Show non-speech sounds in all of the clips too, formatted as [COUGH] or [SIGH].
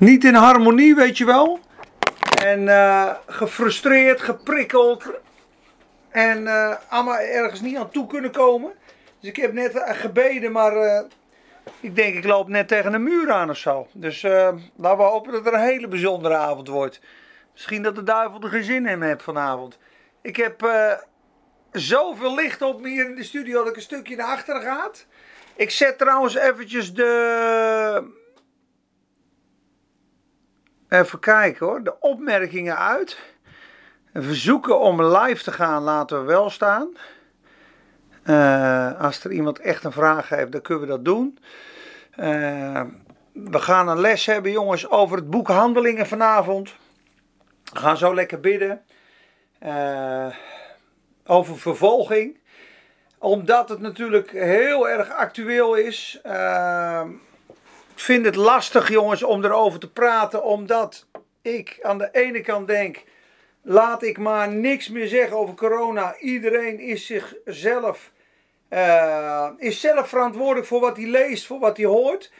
niet in harmonie, weet je wel. En uh, gefrustreerd, geprikkeld. En uh, allemaal ergens niet aan toe kunnen komen. Dus ik heb net gebeden, maar ik denk ik loop net tegen een muur aan of zo. Dus laten we hopen dat het een hele bijzondere avond wordt. Misschien dat de duivel er geen zin in heeft vanavond. Ik heb zoveel licht op me hier in de studio dat ik een stukje naar achteren ga. Ik zet trouwens eventjes de... Even kijken hoor, de opmerkingen uit. Verzoeken om live te gaan laten we wel staan. Uh, als er iemand echt een vraag heeft, dan kunnen we dat doen. Uh, we gaan een les hebben, jongens, over het boek Handelingen vanavond. We gaan zo lekker bidden. Uh, over vervolging. Omdat het natuurlijk heel erg actueel is. Vind het lastig, jongens, om erover te praten. Omdat ik aan de ene kant denk. Laat ik maar niks meer zeggen over corona. Iedereen is zichzelf. Uh, is zelf verantwoordelijk voor wat hij leest, voor wat hij hoort.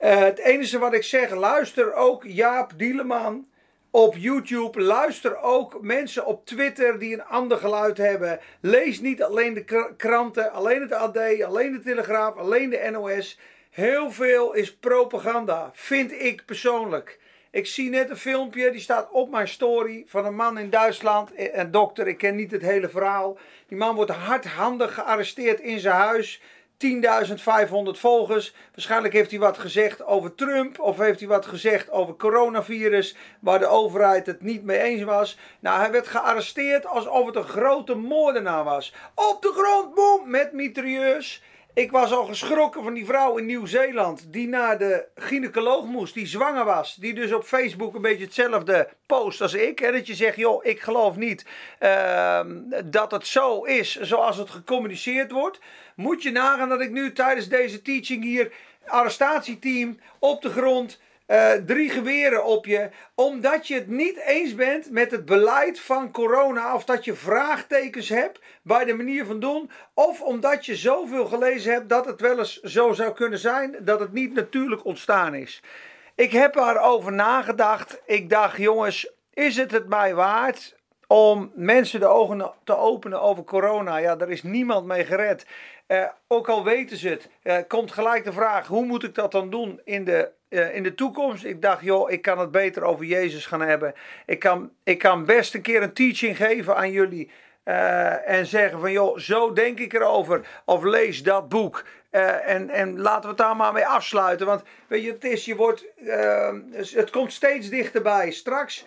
Uh, het enige wat ik zeg, luister ook Jaap Dieleman op YouTube. Luister ook mensen op Twitter die een ander geluid hebben. Lees niet alleen de kranten, alleen het AD, alleen de Telegraaf, alleen de NOS. Heel veel is propaganda, vind ik persoonlijk. Ik zie net een filmpje, die staat op mijn story, van een man in Duitsland. Een dokter, ik ken niet het hele verhaal. Die man wordt hardhandig gearresteerd in zijn huis. 10.500 volgers. Waarschijnlijk heeft hij wat gezegd over Trump of heeft hij wat gezegd over coronavirus, waar de overheid het niet mee eens was. Nou, hij werd gearresteerd alsof het een grote moordenaar was. Op de grond, boem, met mitrailleurs. Ik was al geschrokken van die vrouw in Nieuw-Zeeland die naar de gynaecoloog moest, die zwanger was. Die dus op Facebook een beetje hetzelfde post als ik. Dat je zegt, joh, ik geloof niet uh, dat het zo is zoals het gecommuniceerd wordt. Moet je nagaan dat ik nu tijdens deze teaching hier arrestatieteam op de grond uh, drie geweren op je, omdat je het niet eens bent met het beleid van corona, of dat je vraagtekens hebt bij de manier van doen, of omdat je zoveel gelezen hebt dat het wel eens zo zou kunnen zijn dat het niet natuurlijk ontstaan is. Ik heb erover nagedacht. Ik dacht, jongens, is het het mij waard om mensen de ogen te openen over corona? Ja, daar is niemand mee gered. Uh, ook al weten ze het, uh, komt gelijk de vraag: hoe moet ik dat dan doen in de, uh, in de toekomst? Ik dacht, joh, ik kan het beter over Jezus gaan hebben. Ik kan, ik kan best een keer een teaching geven aan jullie. en zeggen van, joh, zo denk ik erover. Of lees dat boek. En, en laten we het daar maar mee afsluiten. Want weet je, het is, je wordt, het komt steeds dichterbij. Straks,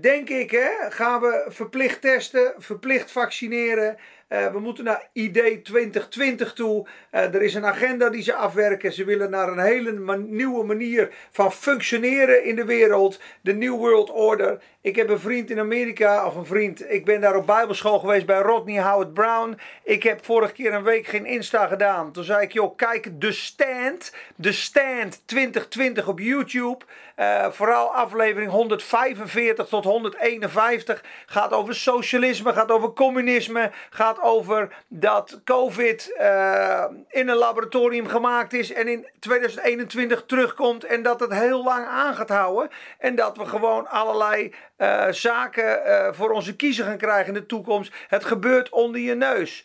denk ik, hè, gaan we verplicht testen, verplicht vaccineren. Uh, we moeten naar ID 2020 toe. Uh, er is een agenda die ze afwerken. Ze willen naar een hele nieuwe manier van functioneren in de wereld. De New World Order. Ik heb een vriend in Amerika, of een vriend. Ik ben daar op Bijbelschool geweest bij Rodney Howard Brown. Ik heb vorige keer een week geen Insta gedaan. Toen zei ik, joh, kijk, de stand. De stand 2020 op YouTube. Uh, vooral aflevering 145 tot 151 gaat over socialisme, gaat over communisme, gaat over dat COVID uh, in een laboratorium gemaakt is en in 2021 terugkomt en dat het heel lang aan gaat houden. En dat we gewoon allerlei uh, zaken voor onze kiezer gaan krijgen in de toekomst. Het gebeurt onder je neus.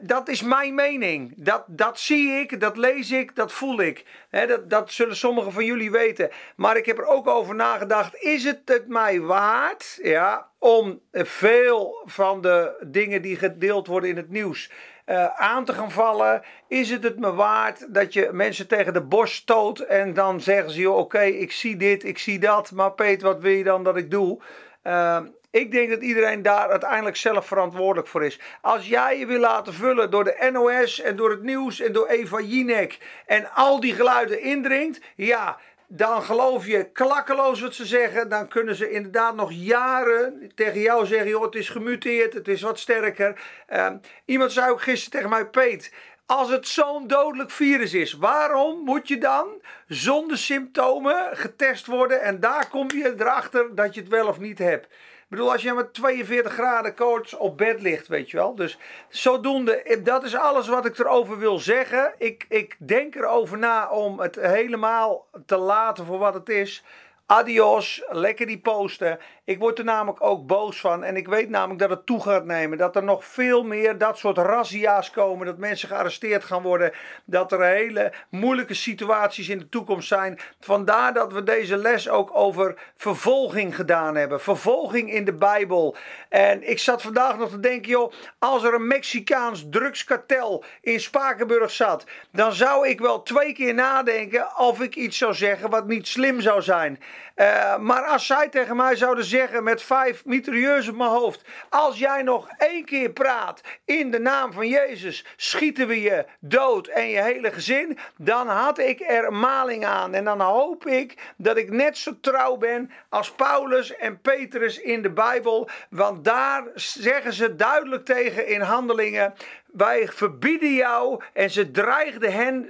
Dat is mijn mening. Dat, dat zie ik, dat lees ik, dat voel ik. Dat, dat zullen sommigen van jullie weten. Maar ik heb er ook over nagedacht: is het het mij waard ja, om veel van de dingen die gedeeld worden in het nieuws. Uh, aan te gaan vallen. Is het het me waard dat je mensen tegen de borst stoot en dan zeggen ze: Oké, ik zie dit, ik zie dat, maar Peter, wat wil je dan dat ik doe? Uh, ik denk dat iedereen daar uiteindelijk zelf verantwoordelijk voor is. Als jij je wil laten vullen door de NOS en door het nieuws en door Eva Jinek en al die geluiden indringt, ja, dan geloof je klakkeloos wat ze zeggen. Dan kunnen ze inderdaad nog jaren tegen jou zeggen: joh, het is gemuteerd, het is wat sterker. Uh, iemand zei ook gisteren tegen mij: Peet, als het zo'n dodelijk virus is, waarom moet je dan zonder symptomen getest worden en daar kom je erachter dat je het wel of niet hebt? Bedoel, als je met 42 graden koorts op bed ligt, weet je wel. Dus zodoende, dat is alles wat ik erover wil zeggen. Ik, ik denk erover na om het helemaal te laten voor wat het is. Adios, lekker die posten. Ik word er namelijk ook boos van. En ik weet namelijk dat het toe gaat nemen. Dat er nog veel meer dat soort razzia's komen. Dat mensen gearresteerd gaan worden. Dat er hele moeilijke situaties in de toekomst zijn. Vandaar dat we deze les ook over vervolging gedaan hebben. Vervolging in de Bijbel. En ik zat vandaag nog te denken, joh. Als er een Mexicaans drugskartel in Spakenburg zat. Dan zou ik wel twee keer nadenken of ik iets zou zeggen wat niet slim zou zijn. Uh, maar als zij tegen mij zouden zeggen met vijf mitrailleurs op mijn hoofd. Als jij nog één keer praat in de naam van Jezus, schieten we je dood en je hele gezin. Dan had ik er maling aan. En dan hoop ik dat ik net zo trouw ben als Paulus en Petrus in de Bijbel. Want daar zeggen ze duidelijk tegen in handelingen. Wij verbieden jou. En ze dreigden hen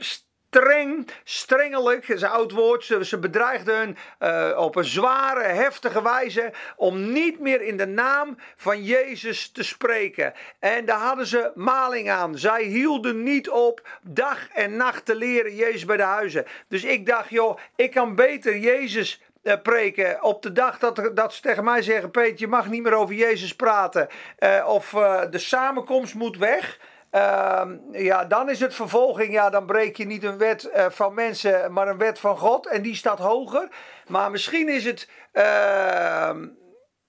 streng, strengelijk, is een oud woord. Ze, bedreigden hun uh, op een zware, heftige wijze om niet meer in de naam van Jezus te spreken. En daar hadden ze maling aan. Zij hielden niet op dag en nacht te leren Jezus bij de huizen. Dus ik dacht, joh, ik kan beter Jezus uh, preken op de dag dat, dat ze tegen mij zeggen: Peter, je mag niet meer over Jezus praten. Uh, of de samenkomst moet weg. Ehm, ja, dan is het vervolging. Ja, dan breek je niet een wet uh, van mensen, maar een wet van God. En die staat hoger. Maar misschien is het. Uh,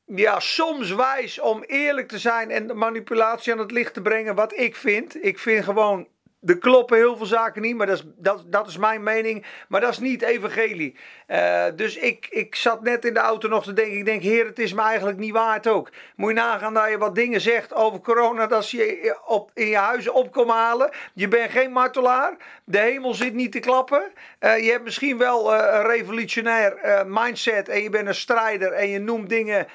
ja, soms wijs om eerlijk te zijn en manipulatie aan het licht te brengen, wat ik vind. Ik vind gewoon er kloppen heel veel zaken niet, maar dat is, dat, dat is mijn mening. Maar dat is niet evangelie. Uh, dus ik, ik zat net in de auto nog te denken. Ik denk, heer, het is me eigenlijk niet waard ook. Moet je nagaan dat je wat dingen zegt over corona. Dat ze je op, in je huizen op halen. Je bent geen martelaar. De hemel zit niet te klappen. Uh, je hebt misschien wel uh, een revolutionair mindset. En je bent een strijder. En je noemt dingen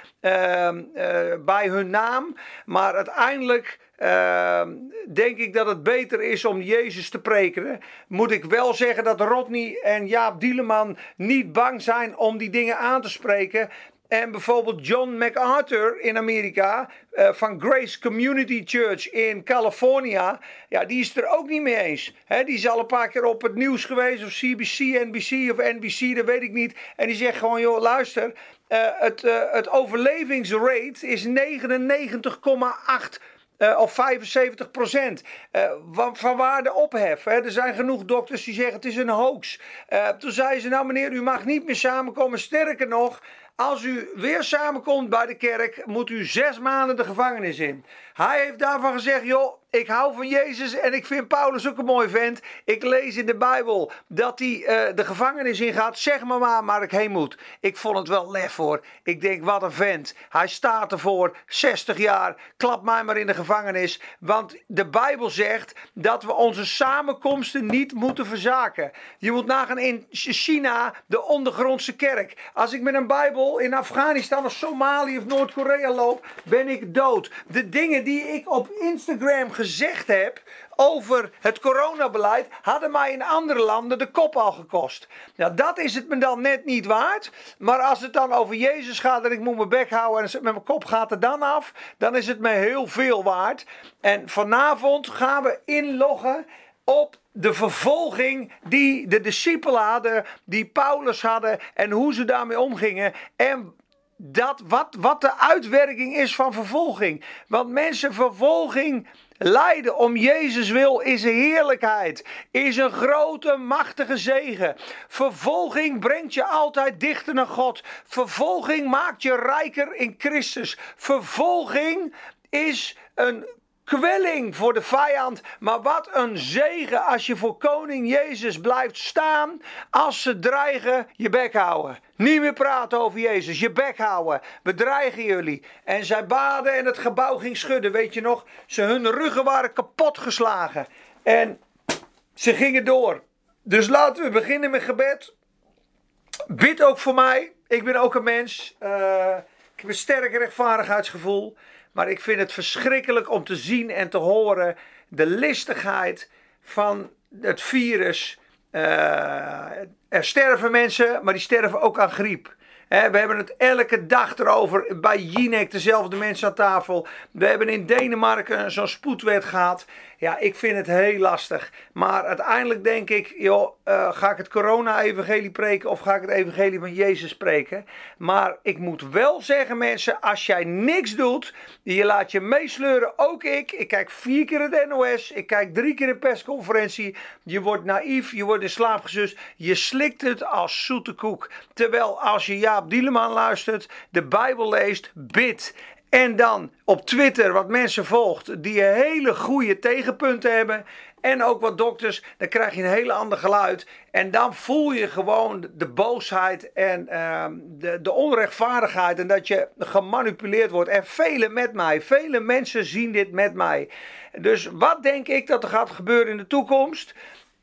bij hun naam. Maar uiteindelijk uh, denk ik dat het beter is om Jezus te preken. Moet ik wel zeggen dat Rodney en Jaap Dieleman niet bang zijn om die dingen aan te spreken. En bijvoorbeeld John MacArthur in Amerika uh, van Grace Community Church in California. Ja, die is er ook niet mee eens. He, die is al een paar keer op het nieuws geweest. Of CBC, NBC of NBC, dat weet ik niet. En die zegt gewoon, joh, luister. Uh, het, uh, het overlevingsrate is 99,8 uh, of 75 procent. Uh, van waar de ophef. Er zijn genoeg dokters die zeggen het is een hoax. Toen zei ze, nou meneer, u mag niet meer samenkomen. Sterker nog, als u weer samenkomt bij de kerk, moet u zes maanden de gevangenis in. Hij heeft daarvan gezegd, joh, ik hou van Jezus en ik vind Paulus ook een mooi vent. Ik lees in de Bijbel dat hij uh, de gevangenis ingaat. Zeg maar waar maar ik heen moet. Ik vond het wel lef hoor. Ik denk, wat een vent. Hij staat ervoor, 60 jaar. Klap mij maar in de gevangenis. Want de Bijbel zegt dat we onze samenkomsten niet moeten verzaken. Je moet nagaan in China, de ondergrondse kerk. Als ik met een Bijbel in Afghanistan of Somalië of Noord-Korea loop, ben ik dood. De dingen die ik op Instagram gezegd heb over het coronabeleid, hadden mij in andere landen de kop al gekost. Nou, dat is het me dan net niet waard. Maar als het dan over Jezus gaat en ik moet mijn bek houden en met mijn kop gaat er dan af, dan is het me heel veel waard. En vanavond gaan we inloggen op de vervolging die de discipelen hadden, die Paulus hadden en hoe ze daarmee omgingen. En dat wat, wat de uitwerking is van vervolging. Want mensen, vervolging lijden om Jezus wil is een heerlijkheid, is een grote, machtige zegen. Vervolging brengt je altijd dichter naar God. Vervolging maakt je rijker in Christus. Vervolging is een kwelling voor de vijand. Maar wat een zegen als je voor koning Jezus blijft staan. Als ze dreigen, je bek houden. Niet meer praten over Jezus, je bek houden. We dreigen jullie. En zij baden en het gebouw ging schudden. Weet je nog? Ze, hun ruggen waren kapot geslagen. En ze gingen door. Dus laten we beginnen met gebed. Bid ook voor mij. Ik ben ook een mens. Uh, ik heb een sterk rechtvaardigheidsgevoel. Maar ik vind het verschrikkelijk om te zien en te horen de listigheid van het virus. Uh, er sterven mensen, maar die sterven ook aan griep. we hebben het elke dag erover. Bij Jinek dezelfde mensen aan tafel. We hebben in Denemarken zo'n spoedwet gehad. Ja, ik vind het heel lastig. Maar uiteindelijk denk ik, joh, uh, ga ik het corona-evangelie preken of ga ik het evangelie van Jezus spreken? Maar ik moet wel zeggen, mensen, als jij niks doet, je laat je meesleuren, ook ik. Ik kijk vier keer het NOS, ik kijk drie keer een persconferentie. Je wordt naïef, je wordt in slaap gesust, je slikt het als zoete koek. Terwijl als je Jaap Dieleman luistert, de Bijbel leest, bid en dan op Twitter wat mensen volgt die hele goede tegenpunten hebben. En ook wat dokters, dan krijg je een hele ander geluid. En dan voel je gewoon de boosheid en ehm, de, de onrechtvaardigheid. En dat je gemanipuleerd wordt. En velen met mij, vele mensen zien dit met mij. Dus wat denk ik dat er gaat gebeuren in de toekomst?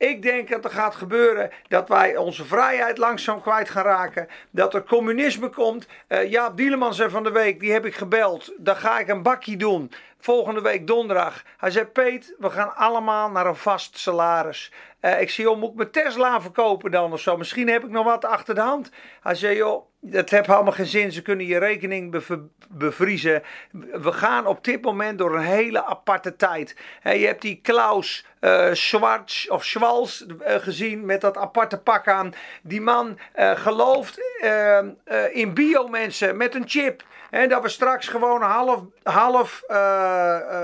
Ik denk dat er gaat gebeuren dat wij onze vrijheid langzaam kwijt gaan raken. Dat er communisme komt. Uh, Jaap Dieleman zei van de week, die heb ik gebeld. Dan ga ik een bakje doen. Volgende week donderdag. Hij zei, Peet, we gaan allemaal naar een vast salaris. Uh, ik zei, joh, moet ik mijn Tesla verkopen dan of zo? Misschien heb ik nog wat achter de hand. Hij zei, joh, dat heeft allemaal geen zin. Ze kunnen je rekening bevriezen. We gaan op dit moment door een hele aparte tijd. je hebt die Klaus uh, Schwarz of Schwals uh, gezien met dat aparte pak aan. Die man uh, gelooft in biomensen met een chip. En dat we straks gewoon half, half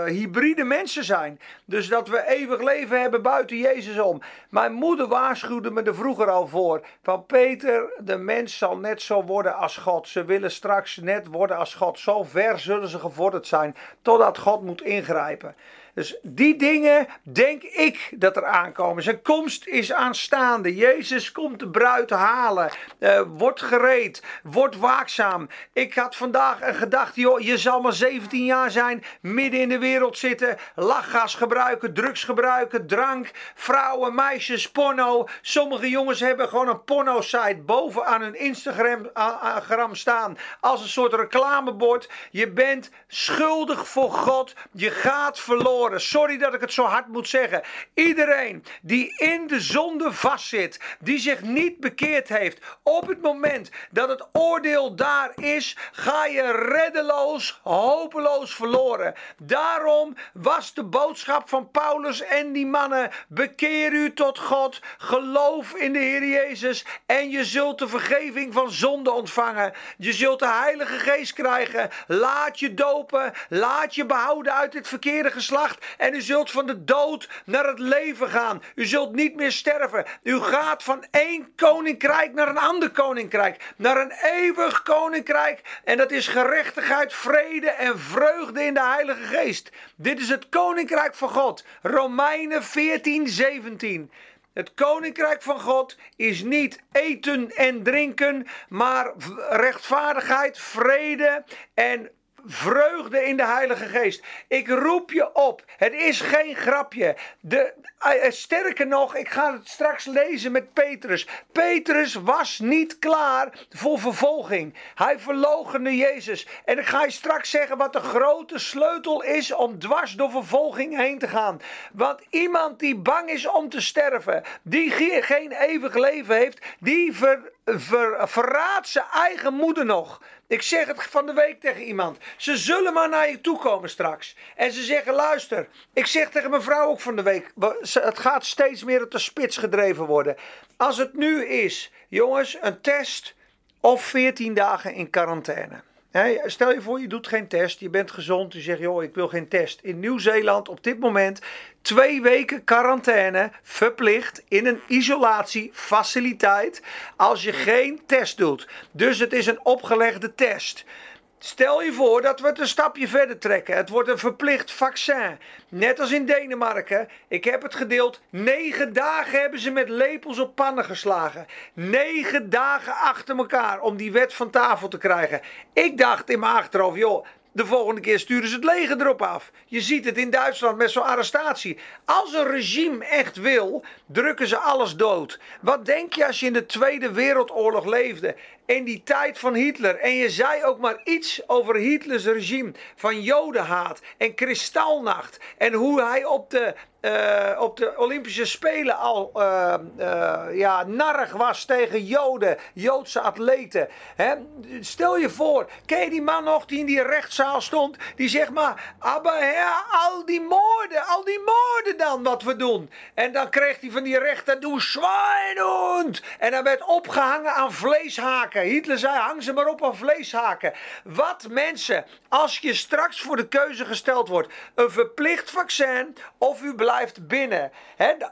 hybride mensen zijn. Dus dat we eeuwig leven hebben buiten Jezus om. Mijn moeder waarschuwde me er vroeger al voor. Van Peter, de mens zal net zo worden als God. Ze willen straks net worden als God. Zo ver zullen ze gevorderd zijn. Totdat God moet ingrijpen. Dus die dingen denk ik dat er aankomen. Zijn komst is aanstaande. Jezus komt de bruid halen. Uh, wordt gereed. Wordt waakzaam. Ik had vandaag een gedachte, joh, je zal maar 17 jaar zijn. Midden in de wereld zitten. Lachgas gebruiken, drugs gebruiken, drank, vrouwen, meisjes, porno. Sommige jongens hebben gewoon een porno-site boven aan hun Instagram staan. Als een soort reclamebord. Je bent schuldig voor God. Je gaat verloren. Sorry dat ik het zo hard moet zeggen. Iedereen die in de zonde vastzit, die zich niet bekeerd heeft, op het moment dat het oordeel daar is, ga je reddeloos, hopeloos verloren. Daarom was de boodschap van Paulus en die mannen: bekeer u tot God, geloof in de Heer Jezus en je zult de vergeving van zonde ontvangen. Je zult de Heilige Geest krijgen. Laat je dopen, laat je behouden uit het verkeerde geslacht en u zult van de dood naar het leven gaan. U zult niet meer sterven. U gaat van één koninkrijk naar een ander koninkrijk. Naar een eeuwig koninkrijk. En dat is gerechtigheid, vrede en vreugde in de Heilige Geest. Dit is het koninkrijk van God. Romeinen 14, 17. Het koninkrijk van God is niet eten en drinken, maar rechtvaardigheid, vrede en vreugde in de Heilige Geest. Ik roep je op. Het is geen grapje. De, eh, eh, sterker nog, ik ga het straks lezen met Petrus. Petrus was niet klaar voor vervolging. Hij verloochende Jezus. En ik ga je straks zeggen wat de grote sleutel is om dwars door vervolging heen te gaan. Want iemand die bang is om te sterven, die geen eeuwig leven heeft, die ver, verraadt zijn eigen moeder nog. Ik zeg het van de week tegen iemand. Ze zullen maar naar je toe komen straks. En ze zeggen: luister. Ik zeg tegen mijn vrouw ook van de week. Het gaat steeds meer op de spits gedreven worden. Als het nu is, jongens, een test of 14 dagen in quarantaine stel je voor, je doet geen test, je bent gezond, je zegt, joh, ik wil geen test. In Nieuw-Zeeland op dit moment twee weken quarantaine verplicht in een isolatiefaciliteit als je geen test doet. Dus het is een opgelegde test. Stel je voor dat we het een stapje verder trekken. Het wordt een verplicht vaccin. Net als in Denemarken. Ik heb het gedeeld. Negen dagen hebben ze met lepels op pannen geslagen. Negen dagen achter elkaar om die wet van tafel te krijgen. Ik dacht in mijn achterhoofd, joh, de volgende keer sturen ze het leger erop af. Je ziet het in Duitsland met zo'n arrestatie. Als een regime echt wil, drukken ze alles dood. Wat denk je als je in de Tweede Wereldoorlog leefde? In die tijd van Hitler. En je zei ook maar iets over Hitlers regime. Van jodenhaat en kristalnacht. En hoe hij op de eh, op de Olympische Spelen al uh, ja, narrig was tegen Joden, Joodse atleten. Hè? Stel je voor, ken je die man nog die in die rechtszaal stond? Die zegt maar, aber ja, al die moorden, al die moorden dan wat we doen. En dan kreeg hij van die rechter, doe Schweinhund. En hij werd opgehangen aan vleeshaken. Hitler zei, hang ze maar op aan vleeshaken. Wat mensen, als je straks voor de keuze gesteld wordt, een verplicht vaccin of u blijft binnen.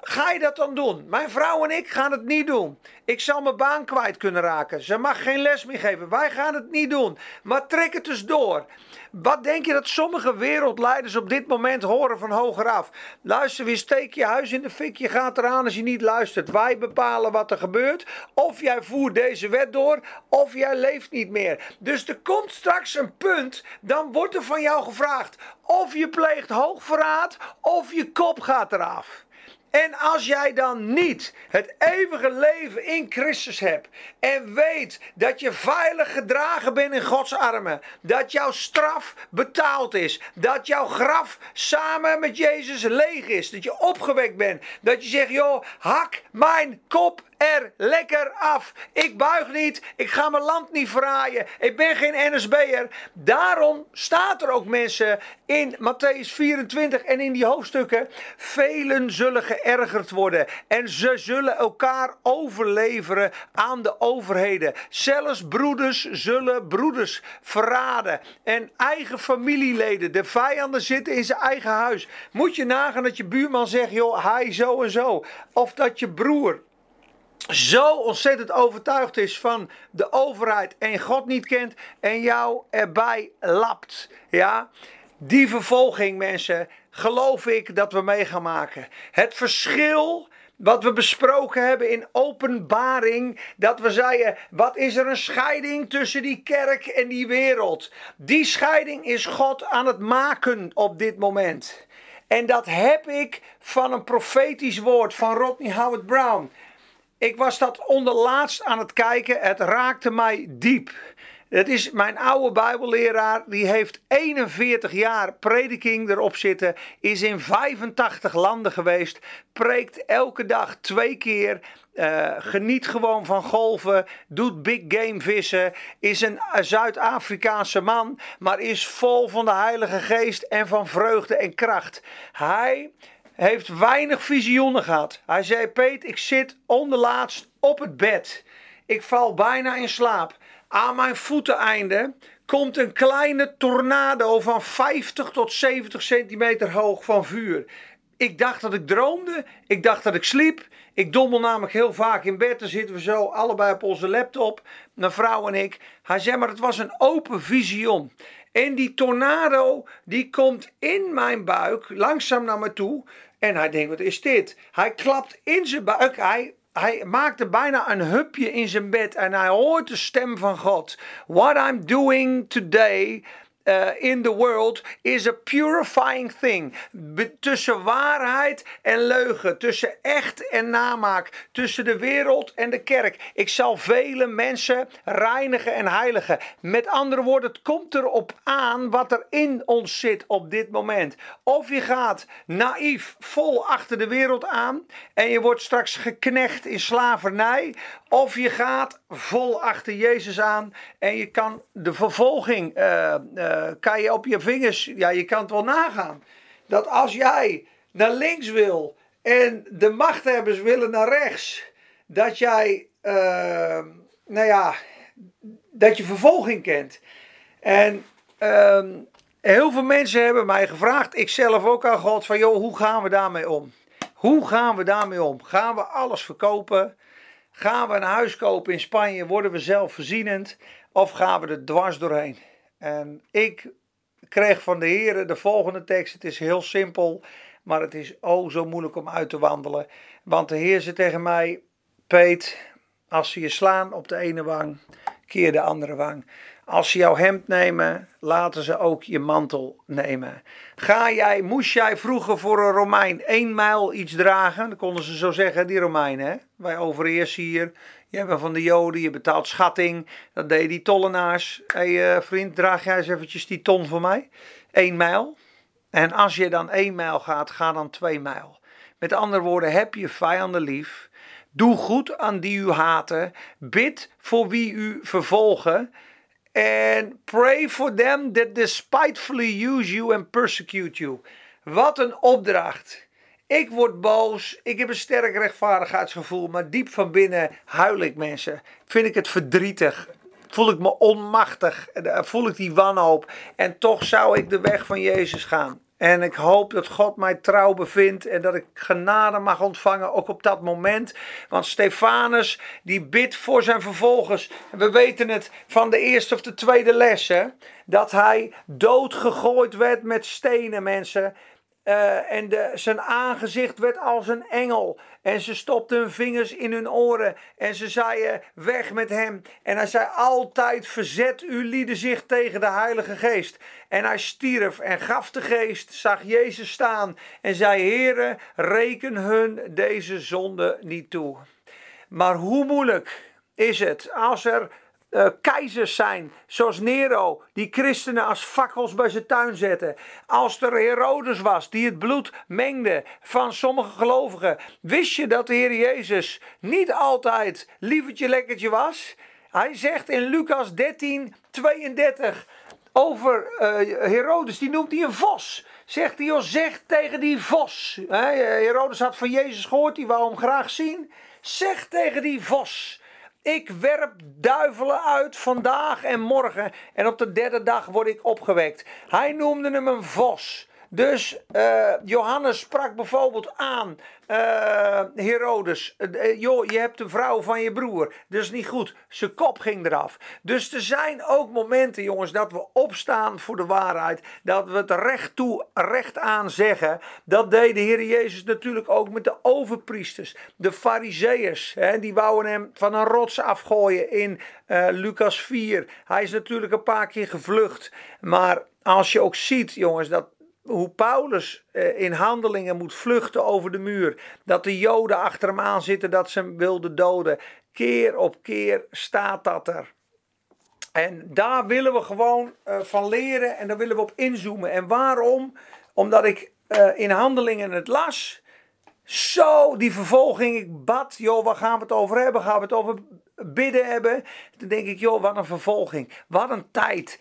ga je dat dan doen? Mijn vrouw en ik gaan het niet doen. Ik zal mijn baan kwijt kunnen raken. Ze mag geen les meer geven. Wij gaan het niet doen. Maar trek het dus door. Wat denk je dat sommige wereldleiders op dit moment horen van hogeraf? Luister, wie steek je huis in de fik. Je gaat eraan als je niet luistert. Wij bepalen wat er gebeurt. Of jij voert deze wet door, of jij leeft niet meer. Dus er komt straks een punt, dan wordt er van jou gevraagd of je pleegt hoogverraad, of je kop gaat eraf. En als jij dan niet het eeuwige leven in Christus hebt en weet dat je veilig gedragen bent in Gods armen, dat jouw straf betaald is, dat jouw graf samen met Jezus leeg is, dat je opgewekt bent, dat je zegt, joh, hak mijn kop er lekker af. Ik buig niet. Ik ga mijn land niet verraaien. Ik ben geen NSB'er. Daarom staat er ook mensen in Matthäus 24 en in die hoofdstukken. Velen zullen geërgerd worden. En ze zullen elkaar overleveren aan de overheden. Zelfs broeders zullen broeders verraden. En eigen familieleden. De vijanden zitten in zijn eigen huis. Moet je nagaan dat je buurman zegt, joh, hij zo en zo. Of dat je broer zo ontzettend overtuigd is van de overheid en God niet kent en jou erbij lapt. Ja, die vervolging, mensen, geloof ik dat we mee gaan maken. Het verschil wat we besproken hebben in openbaring, dat we zeiden, wat is er een scheiding tussen die kerk en die wereld? Die scheiding is God aan het maken op dit moment. En dat heb ik van een profetisch woord van Rodney Howard Brown. Ik was dat onderlaatst aan het kijken. Het raakte mij diep. Het is mijn oude Bijbelleraar, die heeft 41 jaar prediking erop zitten, is in 85 landen geweest, preekt elke dag twee keer, uh, geniet gewoon van golven, doet big game vissen, is een Zuid-Afrikaanse man, maar is vol van de Heilige Geest en van vreugde en kracht. Hij heeft weinig visioenen gehad. Hij zei: Peet, ik zit onderlaatst op het bed. Ik val bijna in slaap. Aan mijn voeteneinde komt een kleine tornado van 50 tot 70 centimeter hoog van vuur. Ik dacht dat ik droomde. Ik dacht dat ik sliep. Ik dommel namelijk heel vaak in bed. Dan zitten we zo allebei op onze laptop. Mijn vrouw en ik. Hij zei maar het was een open visioen. En die tornado die komt in mijn buik langzaam naar me toe. En hij denkt, wat is dit? Hij klapt in zijn buik. Hij, hij maakte bijna een hupje in zijn bed. En hij hoort de stem van God. What I'm doing today uh, in the world is a purifying thing. tussen waarheid en leugen, tussen echt en namaak, tussen de wereld en de kerk. Ik zal vele mensen reinigen en heiligen. Met andere woorden, het komt erop aan wat er in ons zit op dit moment. Of je gaat naïef vol achter de wereld aan en je wordt straks geknecht in slavernij. Of je gaat vol achter Jezus aan en je kan de vervolging, uh, uh, kan je op je vingers, ja je kan het wel nagaan. Dat als jij naar links wil en de machthebbers willen naar rechts, dat jij, uh, nou ja, dat je vervolging kent. En ehm, heel veel mensen hebben mij gevraagd, ik zelf ook aan God, van joh, hoe gaan we daarmee om? Hoe gaan we daarmee om? Gaan we alles verkopen? Gaan we een huis kopen in Spanje, worden we zelfvoorzienend of gaan we er dwars doorheen? En ik kreeg van de heren de volgende tekst. Het is heel simpel, maar het is oh zo moeilijk om uit te wandelen. Want de Heer zei tegen mij: Peet, als ze je slaan op de ene wang, keer de andere wang. Als ze jouw hemd nemen, laten ze ook je mantel nemen. Ga jij, moest jij vroeger voor een Romein één mijl iets dragen? Dan konden ze zo zeggen, die Romeinen. Hè? Wij overheersen hier. Je bent van de Joden, je betaalt schatting. Dat deden die tollenaars. Hé hey, uh, vriend, draag jij eens eventjes die ton voor mij? Eén mijl. En als je dan één mijl gaat, ga dan twee mijl. Met andere woorden, heb je vijanden lief. Doe goed aan die u haten. Bid voor wie u vervolgen. En pray for them that despitefully use you and persecute you. Wat een opdracht. Ik word boos, ik heb een sterk rechtvaardigheidsgevoel, maar diep van binnen huil ik mensen. Vind ik het verdrietig, voel ik me onmachtig, voel ik die wanhoop. En toch zou ik de weg van Jezus gaan. En ik hoop dat God mij trouw bevindt en dat ik genade mag ontvangen, ook op dat moment. Want Stefanus, die bidt voor zijn vervolgers. We weten het van de eerste of de tweede les, hè, dat hij doodgegooid werd met stenen, mensen. Uh, en zijn aangezicht werd als een engel. En ze stopten hun vingers in hun oren. En ze zeiden: Weg met hem. En hij zei altijd: Verzet uw lieden zich tegen de Heilige Geest. En hij stierf en gaf de Geest, zag Jezus staan. En zei: Heere, reken hun deze zonde niet toe. Maar hoe moeilijk is het als er uh, keizers zijn, zoals Nero, die christenen als fakkels bij zijn tuin zetten. Als er Herodes was, die het bloed mengde van sommige gelovigen. Wist je dat de Heer Jezus niet altijd lievertje lekkertje was? Hij zegt in Lucas 13, 32 over uh, Herodes, die noemt hij een vos. Zegt hij, zeg tegen die vos. Herodes had van Jezus gehoord, die wou hem graag zien. Zeg tegen die vos. Ik werp duivelen uit vandaag en morgen. En op de derde dag word ik opgewekt. Hij noemde hem een vos. Dus uh, Johannes sprak bijvoorbeeld aan uh, Herodes. Uh, joh, je hebt de vrouw van je broer. Dat is niet goed. Zijn kop ging eraf. Dus er zijn ook momenten, jongens, dat we opstaan voor de waarheid. Dat we het recht toe, recht aan zeggen. Dat deed de Heer Jezus natuurlijk ook met de overpriesters. De fariseeërs. Die wouden hem van een rots afgooien in Lucas 4. Hij is natuurlijk een paar keer gevlucht. Maar als je ook ziet, jongens, dat hoe Paulus eh, in handelingen moet vluchten over de muur. Dat de Joden achter hem aan zitten dat ze hem wilden doden. Keer op keer staat dat er. En daar willen we gewoon uh, van leren en daar willen we op inzoomen. En waarom? Omdat ik uh, in handelingen het las. Zo, die vervolging. Ik bad, joh, waar gaan we het over hebben? Gaan we het over bidden hebben? Dan denk ik, joh, wat een vervolging. Wat een tijd.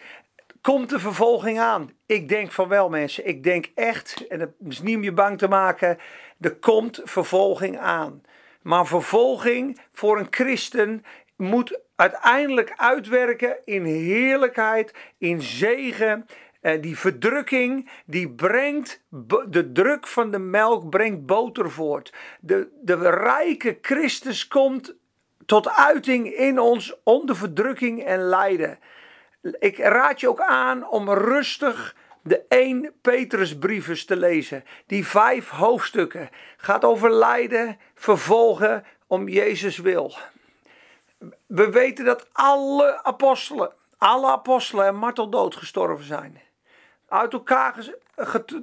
Komt de vervolging aan? Ik denk van wel, mensen. Ik denk echt, en het is niet om je bang te maken, er komt vervolging aan. Maar vervolging voor een christen moet uiteindelijk uitwerken in heerlijkheid, in zegen. Eh, die verdrukking, die brengt, de druk van de melk brengt boter voort. De, de rijke Christus komt tot uiting in ons onder verdrukking en lijden ik raad je ook aan om rustig de 1 Petrusbriefes te lezen. Die vijf hoofdstukken gaat over lijden, vervolgen om Jezus wil. We weten dat alle apostelen, alle apostelen en marteldood gestorven zijn. Uit elkaar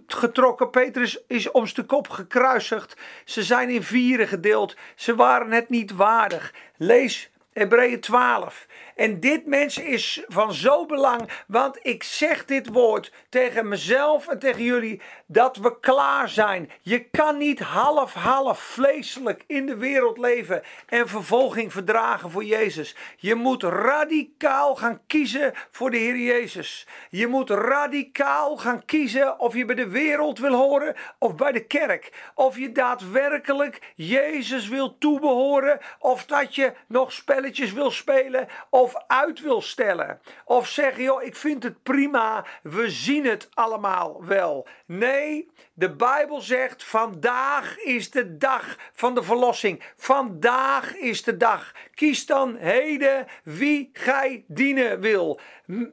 getrokken. Petrus is om zijn kop gekruisigd. Ze zijn in vieren gedeeld. Ze waren het niet waardig. Lees Hebreeën 12. En dit mensen is van zo belang, want ik zeg dit woord tegen mezelf en tegen jullie, dat we klaar zijn. Je kan niet half-half vleeselijk in de wereld leven en vervolging verdragen voor Jezus. Je moet radicaal gaan kiezen voor de Heer Jezus. Je moet radicaal gaan kiezen of je bij de wereld wil horen of bij de kerk. Of je daadwerkelijk Jezus wil toebehoren of dat je nog spelletjes wil spelen of uit wil stellen. Of zeggen, joh, ik vind het prima, we zien het allemaal wel. Nee, de Bijbel zegt, vandaag is de dag van de verlossing. Vandaag is de dag. Kies dan heden wie gij dienen wil.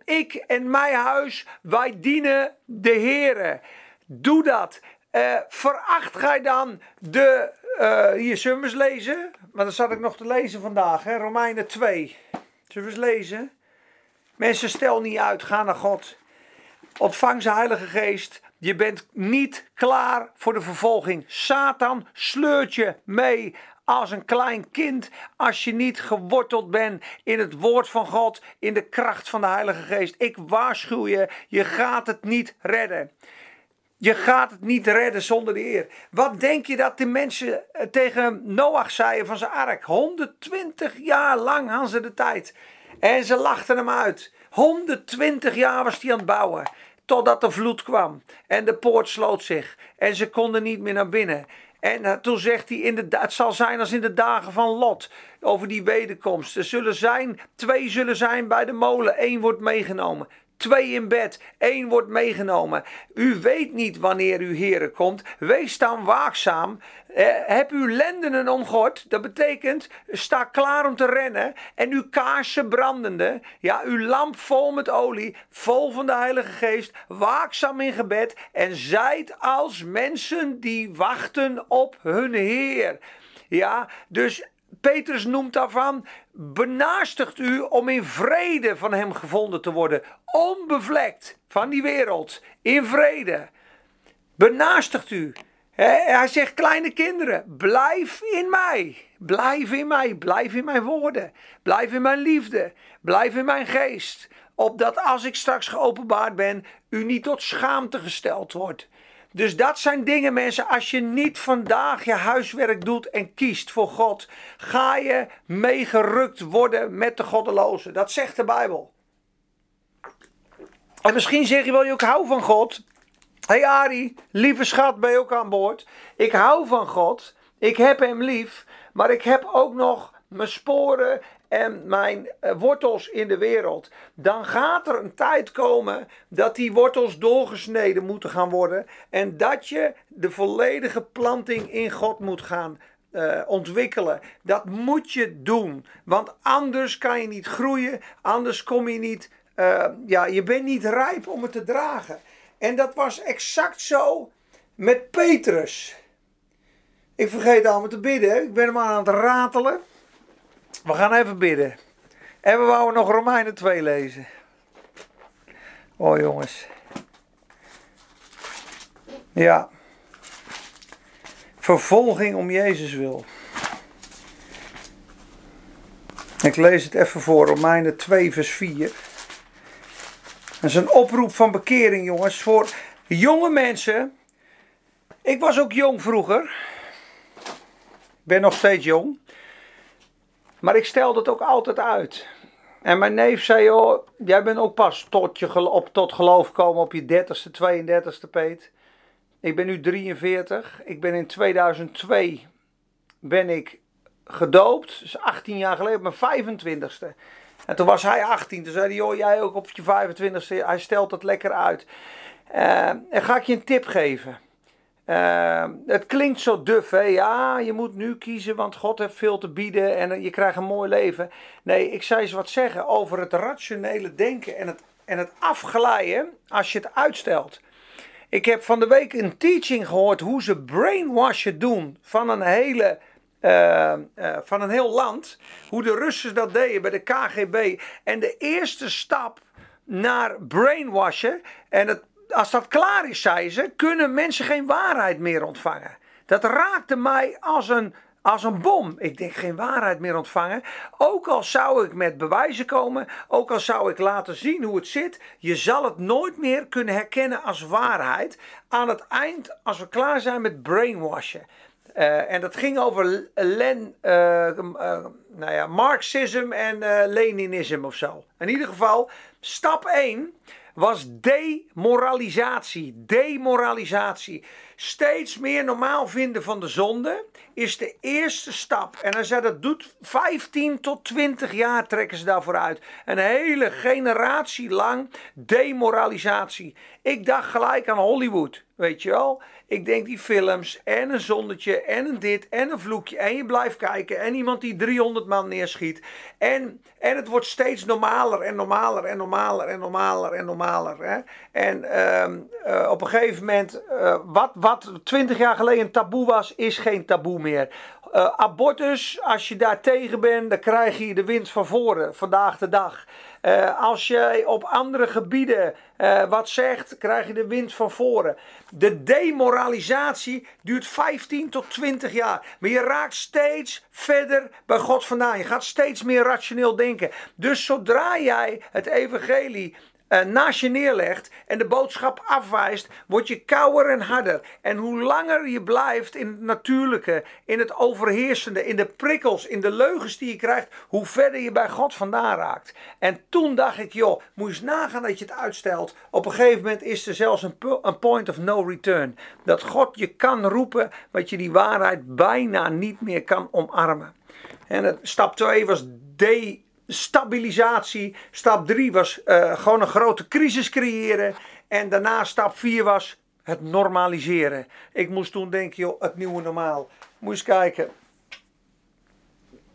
Ik en mijn huis, wij dienen de Heere. Doe dat. Uh, veracht gij dan de. Uh, hier zullen lezen. Maar dat zat ik nog te lezen vandaag, hè? Romeinen 2. Zullen we eens lezen? Mensen, stel niet uit, ga naar God. Ontvang zijn Heilige Geest. Je bent niet klaar voor de vervolging. Satan sleurt je mee als een klein kind als je niet geworteld bent in het woord van God, in de kracht van de Heilige Geest. Ik waarschuw je, je gaat het niet redden. Je gaat het niet redden zonder de Heer. Wat denk je dat de mensen eh, tegen Noach zeiden van zijn ark? 120 jaar lang hadden ze de tijd. En ze lachten hem uit. 120 jaar was hij aan het bouwen. Totdat de vloed kwam. En de poort sloot zich. En ze konden niet meer naar binnen. En eh, toen zegt hij, het zal zijn als in de dagen van Lot. Over die wederkomst. Er zullen zijn, twee zullen zijn bij de molen. één wordt meegenomen. Twee in bed, één wordt meegenomen. U weet niet wanneer uw Heer komt. Wees dan waakzaam. Heb uw lendenen omgord. Dat betekent, sta klaar om te rennen. En uw kaarsen brandende. Ja, uw lamp vol met olie. Vol van de Heilige Geest. Waakzaam in gebed. En zijt als mensen die wachten op hun Heer. Ja, dus Petrus noemt daarvan, benaastigt u om in vrede van hem gevonden te worden. Onbevlekt van die wereld, in vrede. Benaastigt u. hij zegt, kleine kinderen, blijf in mij. Blijf in mij, blijf in mijn woorden. Blijf in mijn liefde, blijf in mijn geest. Opdat als ik straks geopenbaard ben, u niet tot schaamte gesteld wordt. Dus dat zijn dingen, mensen. Als je niet vandaag je huiswerk doet en kiest voor God, ga je meegerukt worden met de goddelozen. Dat zegt de Bijbel. En misschien zeg je wel, ik hou van God. Hé hey Ari, lieve schat, ben je ook aan boord? Ik hou van God. Ik heb hem lief. Maar ik heb ook nog mijn sporen en mijn eh, wortels in de wereld, dan gaat er een tijd komen dat die wortels doorgesneden moeten gaan worden en dat je de volledige planting in God moet gaan uh, ontwikkelen. Dat moet je doen, want anders kan je niet groeien, anders kom je niet, uh, ja, je bent niet rijp om het te dragen. En dat was exact zo met Petrus. Ik vergeet allemaal te bidden, ik ben hem aan het ratelen. We gaan even bidden. En we wouden nog Romeinen 2 lezen. Oh jongens. Ja. Vervolging om Jezus wil. Ik lees het even voor, Romeinen 2 vers 4. Dat is een oproep van bekering jongens. Voor jonge mensen. Ik was ook jong vroeger. Ik ben nog steeds jong. Maar ik stelde het ook altijd uit. En mijn neef zei, joh, jij bent ook pas tot, je, op, tot geloof gekomen op je 30ste, 32ste, Peet. Ik ben nu 43. Ik ben in 2002 ben ik gedoopt. Dus 18 jaar geleden, op mijn 25ste. En toen was hij 18. Toen zei hij, joh, jij ook op je 25ste. Hij stelt het lekker uit. Uh, en ga ik je een tip geven. Uh, het klinkt zo duf, hè? Ja, je moet nu kiezen, want God heeft veel te bieden en je krijgt een mooi leven. Nee, ik zou eens wat zeggen over het rationele denken en het, en het afglijden als je het uitstelt. Ik heb van de week een teaching gehoord hoe ze brainwashen doen van een hele. Uh, uh, van een heel land. Hoe de Russen dat deden bij de KGB. En de eerste stap naar brainwashen. En het als dat klaar is, zei ze, kunnen mensen geen waarheid meer ontvangen. Dat raakte mij als een, als een bom. Ik denk geen waarheid meer ontvangen. Ook al zou ik met bewijzen komen, ook al zou ik laten zien hoe het zit, je zal het nooit meer kunnen herkennen als waarheid. Aan het eind, als we klaar zijn met brainwashen. Uh, en dat ging over Len, uh, nou ja, Marxisme en Leninisme of zo. In ieder geval, stap 1 was demoralisatie. Demoralisatie. Steeds meer normaal vinden van de zonde is de eerste stap. En hij zei dat doet 15 tot 20 jaar trekken ze daarvoor uit. Een hele generatie lang demoralisatie. Ik dacht gelijk aan Hollywood, weet je wel. Ik denk die films en een zonnetje en een dit en een vloekje. En je blijft kijken en iemand die 300 man neerschiet. En, en het wordt steeds normaler en normaler en normaler en normaler en normaler. Hè? En ehm, eh, op een gegeven moment, uh, wat, wat 20 jaar geleden een taboe was, is geen taboe meer. Uh, abortus, als je daar tegen bent, dan krijg je de wind van voren, vandaag de dag. Uh, als je op andere gebieden uh, wat zegt, krijg je de wind van voren. De demoralisatie duurt 15 tot 20 jaar. Maar je raakt steeds verder bij God vandaan. Je gaat steeds meer rationeel denken. Dus zodra jij het evangelie naast je neerlegt en de boodschap afwijst, word je kouder en harder. En hoe langer je blijft in het natuurlijke, in het overheersende, in de prikkels, in de leugens die je krijgt, hoe verder je bij God vandaan raakt. En toen dacht ik, joh, moet je eens nagaan dat je het uitstelt. Op een gegeven moment is er zelfs een, een point of no return. Dat God je kan roepen, wat je die waarheid bijna niet meer kan omarmen. En stap 2 was destabilisatie. Stap 3 was uh, gewoon een grote crisis creëren. En daarna stap 4 was het normaliseren. Ik moest toen denken, joh, het nieuwe normaal. Eens kijken.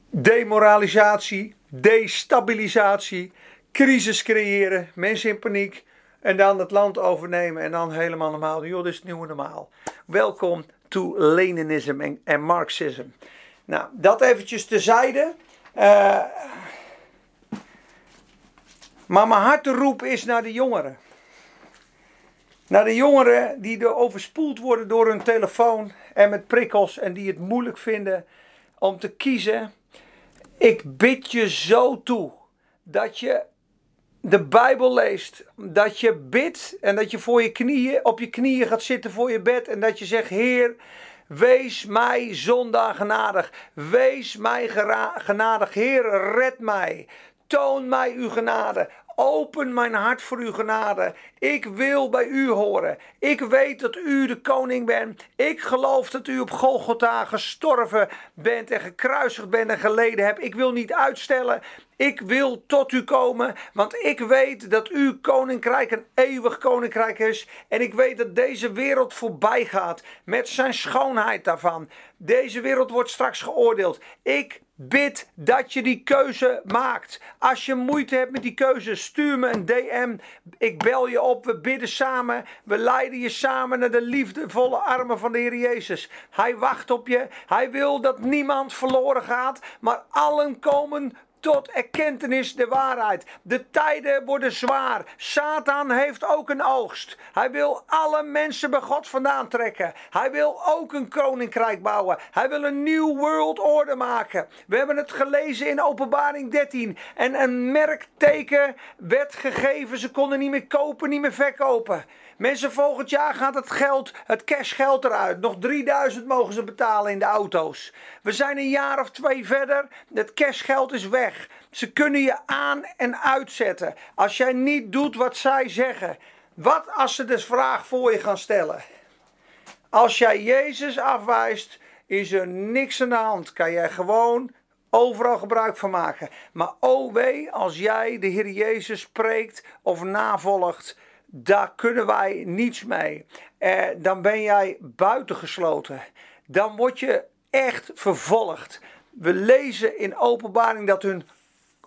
Demoralisatie, destabilisatie, crisis creëren, mensen in paniek. En dan het land overnemen en dan helemaal normaal. Joh, dit is het nieuwe normaal. Welkom to Leninism en, Marxism. Nou, dat eventjes tezijde. Uh, maar mijn harteroep is naar de jongeren. Naar de jongeren die er overspoeld worden door hun telefoon en met prikkels en die het moeilijk vinden om te kiezen. Ik bid je zo toe dat je de Bijbel leest, dat je bidt en dat je voor je knieën, op je knieën gaat zitten voor je bed en dat je zegt: Heer, Wees mij zondag genadig. Wees mij genadig. Heer, red mij. Toon mij uw genade. Open mijn hart voor uw genade. Ik wil bij u horen. Ik weet dat u de koning bent. Ik geloof dat u op Golgotha gestorven bent en gekruisigd bent en geleden hebt. Ik wil niet uitstellen. Ik wil tot u komen, want ik weet dat uw koninkrijk een eeuwig koninkrijk is. En ik weet dat deze wereld voorbij gaat met zijn schoonheid daarvan. Deze wereld wordt straks geoordeeld. Ik bid dat je die keuze maakt. Als je moeite hebt met die keuze, stuur me een DM. Ik bel je op. We bidden samen. We leiden je samen naar de liefdevolle armen van de Heer Jezus. Hij wacht op je. Hij wil dat niemand verloren gaat, maar allen komen tot erkentenis de waarheid. De tijden worden zwaar. Satan heeft ook een oogst. Hij wil alle mensen bij God vandaan trekken. Hij wil ook een koninkrijk bouwen. Hij wil een nieuw world order maken. We hebben het gelezen in Openbaring 13. En een merkteken werd gegeven. Ze konden niet meer kopen, niet meer verkopen. Mensen, volgend jaar gaat het geld, het cashgeld eruit. Nog 3000 mogen ze betalen in de auto's. We zijn een jaar of twee verder. Het cashgeld is weg. Ze kunnen je aan en uitzetten. Als jij niet doet wat zij zeggen. Wat als ze de vraag voor je gaan stellen? Als jij Jezus afwijst, is er niks aan de hand. Kan jij gewoon overal gebruik van maken. Maar oh wee, als jij de Heer Jezus spreekt of navolgt daar kunnen wij niets mee. Eh, dan ben jij buitengesloten. Dan word je echt vervolgd. We lezen in openbaring dat hun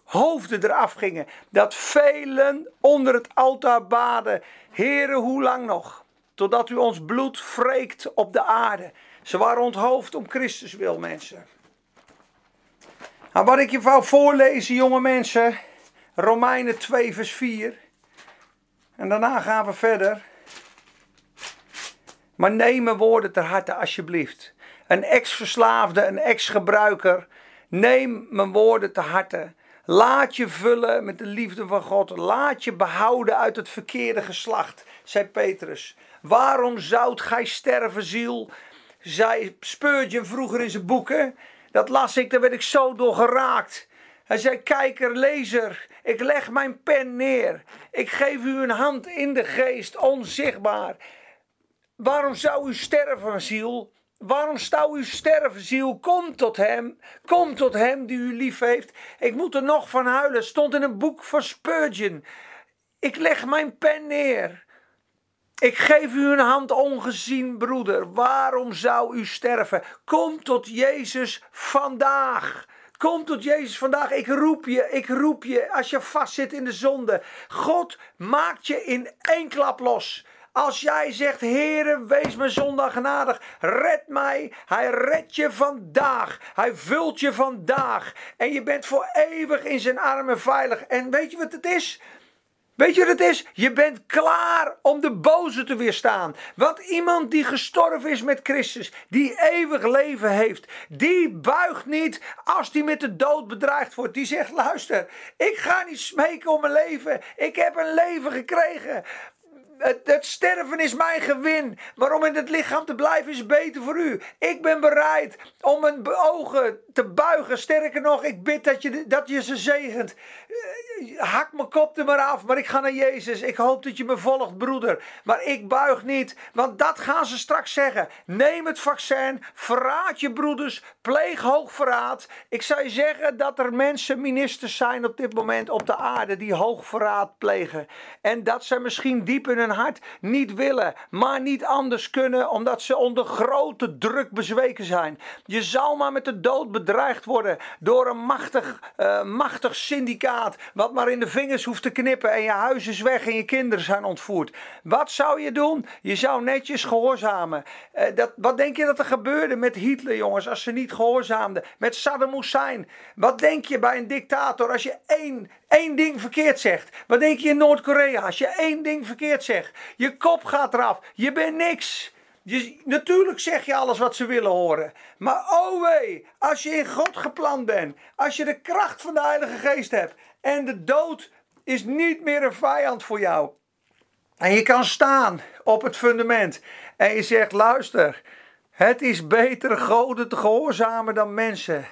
hoofden eraf gingen. Dat velen onder het altaar baden. Heren, hoe lang nog? Totdat u ons bloed wreekt op de aarde. Ze waren onthoofd om Christus wil, mensen. Nou, wat ik je wou voorlezen, jonge mensen. Romeinen 2, vers 4. En daarna gaan we verder. Maar neem mijn woorden ter harte alsjeblieft. Een ex-verslaafde, een ex-gebruiker. Neem mijn woorden ter harte. Laat je vullen met de liefde van God. Laat je behouden uit het verkeerde geslacht, zei Petrus. Waarom zoudt gij sterven, ziel? Zei Spurgeon vroeger in zijn boeken. Dat las ik, daar werd ik zo door geraakt. Hij zei: Kijker, lezer, ik leg mijn pen neer. Ik geef u een hand in de geest, onzichtbaar. Waarom zou u sterven, ziel? Waarom zou u sterven, ziel? Kom tot hem. Kom tot hem die u lief heeft. Ik moet er nog van huilen. Stond in een boek van Spurgeon. Ik leg mijn pen neer. Ik geef u een hand ongezien, broeder. Waarom zou u sterven? Kom tot Jezus vandaag. Kom tot Jezus vandaag. Ik roep je, ik roep je als je vastzit in de zonde. God maakt je in één klap los. Als jij zegt, Heere, wees me zondag genadig, red mij. Hij redt je vandaag. Hij vult je vandaag. En je bent voor eeuwig in zijn armen veilig. En weet je wat het is? Weet je wat het is? Je bent klaar om de boze te weerstaan. Want iemand die gestorven is met Christus, die eeuwig leven heeft, die buigt niet als die met de dood bedreigd wordt. Die zegt: luister, ik ga niet smeken om mijn leven. Ik heb een leven gekregen het, sterven is mijn gewin. Maar om in het lichaam te blijven is beter voor u. Ik ben bereid om mijn ogen te buigen. Sterker nog, ik bid dat je, dat je ze zegent. Hak mijn kop er maar af, maar ik ga naar Jezus. Ik hoop dat je me volgt, broeder. Maar ik buig niet, want dat gaan ze straks zeggen. Neem het vaccin, verraad je broeders, pleeg hoogverraad. Ik zou je zeggen dat er mensen, ministers zijn op dit moment op de aarde die hoogverraad plegen. En dat ze misschien diep in hun hart niet willen, maar niet anders kunnen, omdat ze onder grote druk bezweken zijn. Je zal maar met de dood bedreigd worden door een machtig, uh, machtig syndicaat, wat maar in de vingers hoeft te knippen en je huis is weg en je kinderen zijn ontvoerd. Wat zou je doen? Je zou netjes gehoorzamen. Uh, dat, wat denk je dat er gebeurde met Hitler, jongens, als ze niet gehoorzaamden? Met Saddam Hussein. Wat denk je bij een dictator als je één, één ding verkeerd zegt? Wat denk je in Noord-Korea als je één ding verkeerd zegt? Je kop gaat eraf. Je bent niks. Je, natuurlijk zeg je alles wat ze willen horen. Maar oh wee, als je in God gepland bent. Als je de kracht van de Heilige Geest hebt. En de dood is niet meer een vijand voor jou. En je kan staan op het fundament. En je zegt, luister. Het is beter goden te gehoorzamen dan mensen.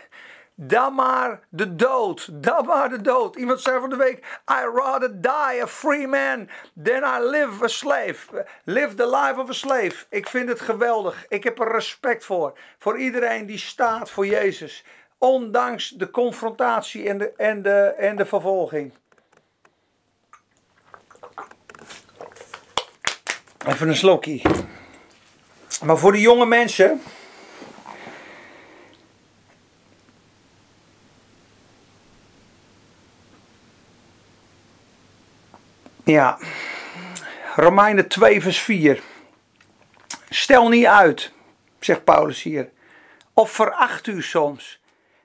Dan maar de dood. Dan maar de dood. Iemand zei van de week: I rather die a free man than I live a slave. Live the life of a slave. Ik vind het geweldig. Ik heb er respect voor. Voor iedereen die staat voor Jezus. Ondanks de confrontatie en de, en de, en de vervolging. Even een slokje. Maar voor de jonge mensen. Ja, Romeinen 2, vers 4. Stel niet uit, zegt Paulus hier, of veracht u soms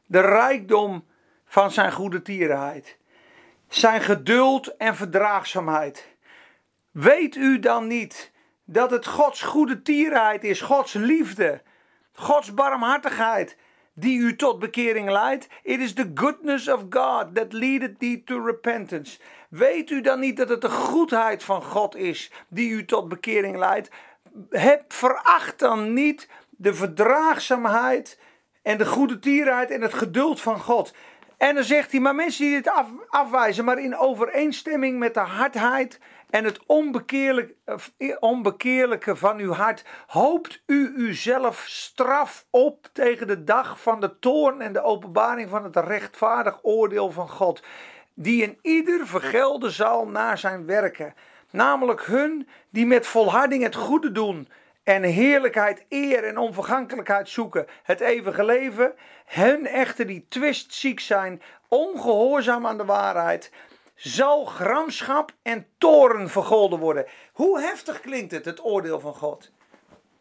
de rijkdom van zijn goede tierenheid, zijn geduld en verdraagzaamheid. Weet u dan niet dat het Gods goede tierenheid is, Gods liefde, Gods barmhartigheid, die u tot bekering leidt? It is the goodness of God that leadeth thee to repentance. Weet u dan niet dat het de goedheid van God is die u tot bekering leidt? Heb, veracht dan niet de verdraagzaamheid en de goede tierheid en het geduld van God. En dan zegt hij, maar mensen die dit af, afwijzen, maar in overeenstemming met de hardheid en het onbekeerlijk, eh, onbekeerlijke van uw hart, hoopt u uzelf straf op tegen de dag van de toorn en de openbaring van het rechtvaardig oordeel van God die in ieder vergelden zal naar zijn werken. Namelijk hun die met volharding het goede doen en heerlijkheid, eer en onvergankelijkheid zoeken, het eeuwige leven. Hen echter die twistziek zijn, ongehoorzaam aan de waarheid, zal gramschap en toren vergolden worden. Hoe heftig klinkt het, het oordeel van God?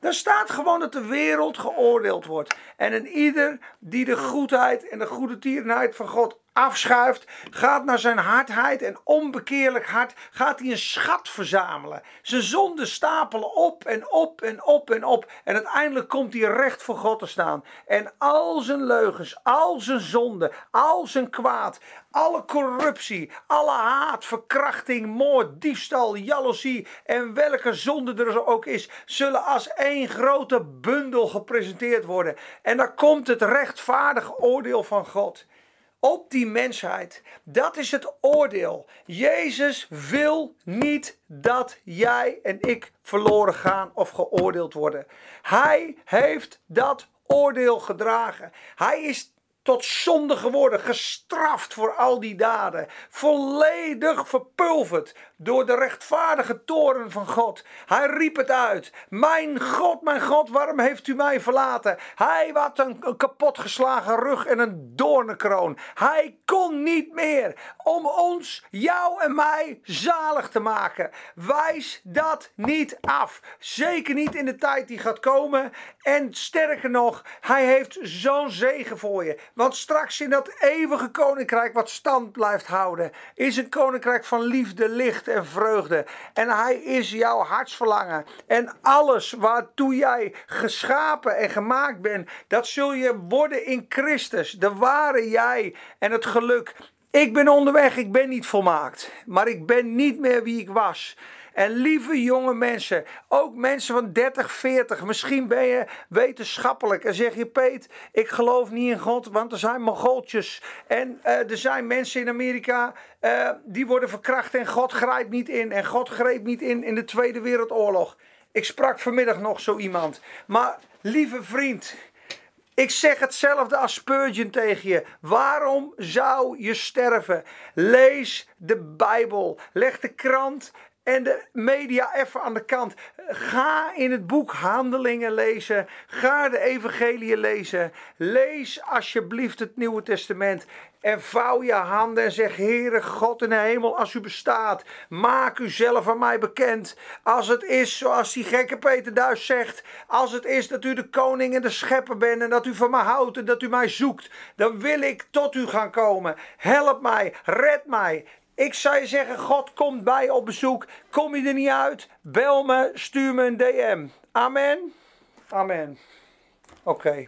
Er staat gewoon dat de wereld geoordeeld wordt. En in ieder die de goedheid en de goede tierenheid van God afschuift, gaat naar zijn hardheid en onbekeerlijk hart, gaat hij een schat verzamelen. Zijn zonden stapelen op en op en op en op. En uiteindelijk komt hij recht voor God te staan. En al zijn leugens, al zijn zonden, al zijn kwaad, alle corruptie, alle haat, verkrachting, moord, diefstal, jaloezie en welke zonde er ook is, zullen als één grote bundel gepresenteerd worden. En daar komt het rechtvaardige oordeel van God op die mensheid. Dat is het oordeel. Jezus wil niet dat jij en ik verloren gaan of geoordeeld worden. Hij heeft dat oordeel gedragen. Hij is tot zonde geworden, gestraft voor al die daden, volledig verpulverd door de rechtvaardige toren van God. Hij riep het uit: Mijn God, mijn God, waarom heeft u mij verlaten? Hij had een kapotgeslagen rug en een doornenkroon. Hij kon niet meer om ons, jou en mij zalig te maken. Wijs dat niet af. Zeker niet in de tijd die gaat komen. En sterker nog, hij heeft zo'n zegen voor je. Want straks in dat eeuwige koninkrijk wat stand blijft houden, is een koninkrijk van liefde, licht en vreugde. En hij is jouw hartsverlangen. En alles waartoe jij geschapen en gemaakt bent, dat zul je worden in Christus. De ware jij en het geluk. Ik ben onderweg, ik ben niet volmaakt, maar ik ben niet meer wie ik was. En lieve jonge mensen, ook mensen van 30, 40, misschien ben je wetenschappelijk en zeg je: Peet, ik geloof niet in God, want er zijn mogoltjes. En uh, er zijn mensen in Amerika uh, die worden verkracht en God grijpt niet in. En God greep niet in in de Tweede Wereldoorlog. Ik sprak vanmiddag nog zo iemand. Maar lieve vriend, ik zeg hetzelfde als Spurgeon tegen je. Waarom zou je sterven? Lees de Bijbel. Leg de krant en de media even aan de kant. Ga in het boek Handelingen lezen. Ga de Evangelie lezen. Lees alsjeblieft het Nieuwe Testament. En vouw je handen en zeg: Heere God in de hemel, als u bestaat, maak u zelf aan mij bekend. Als het is zoals die gekke Peter Duis zegt, als het is dat u de koning en de schepper bent en dat u van mij houdt en dat u mij zoekt, dan wil ik tot u gaan komen. Help mij, red mij. Ik zou je zeggen, God komt bij op bezoek. Kom je er niet uit? Bel me, stuur me een DM. Amen. Amen. Oké.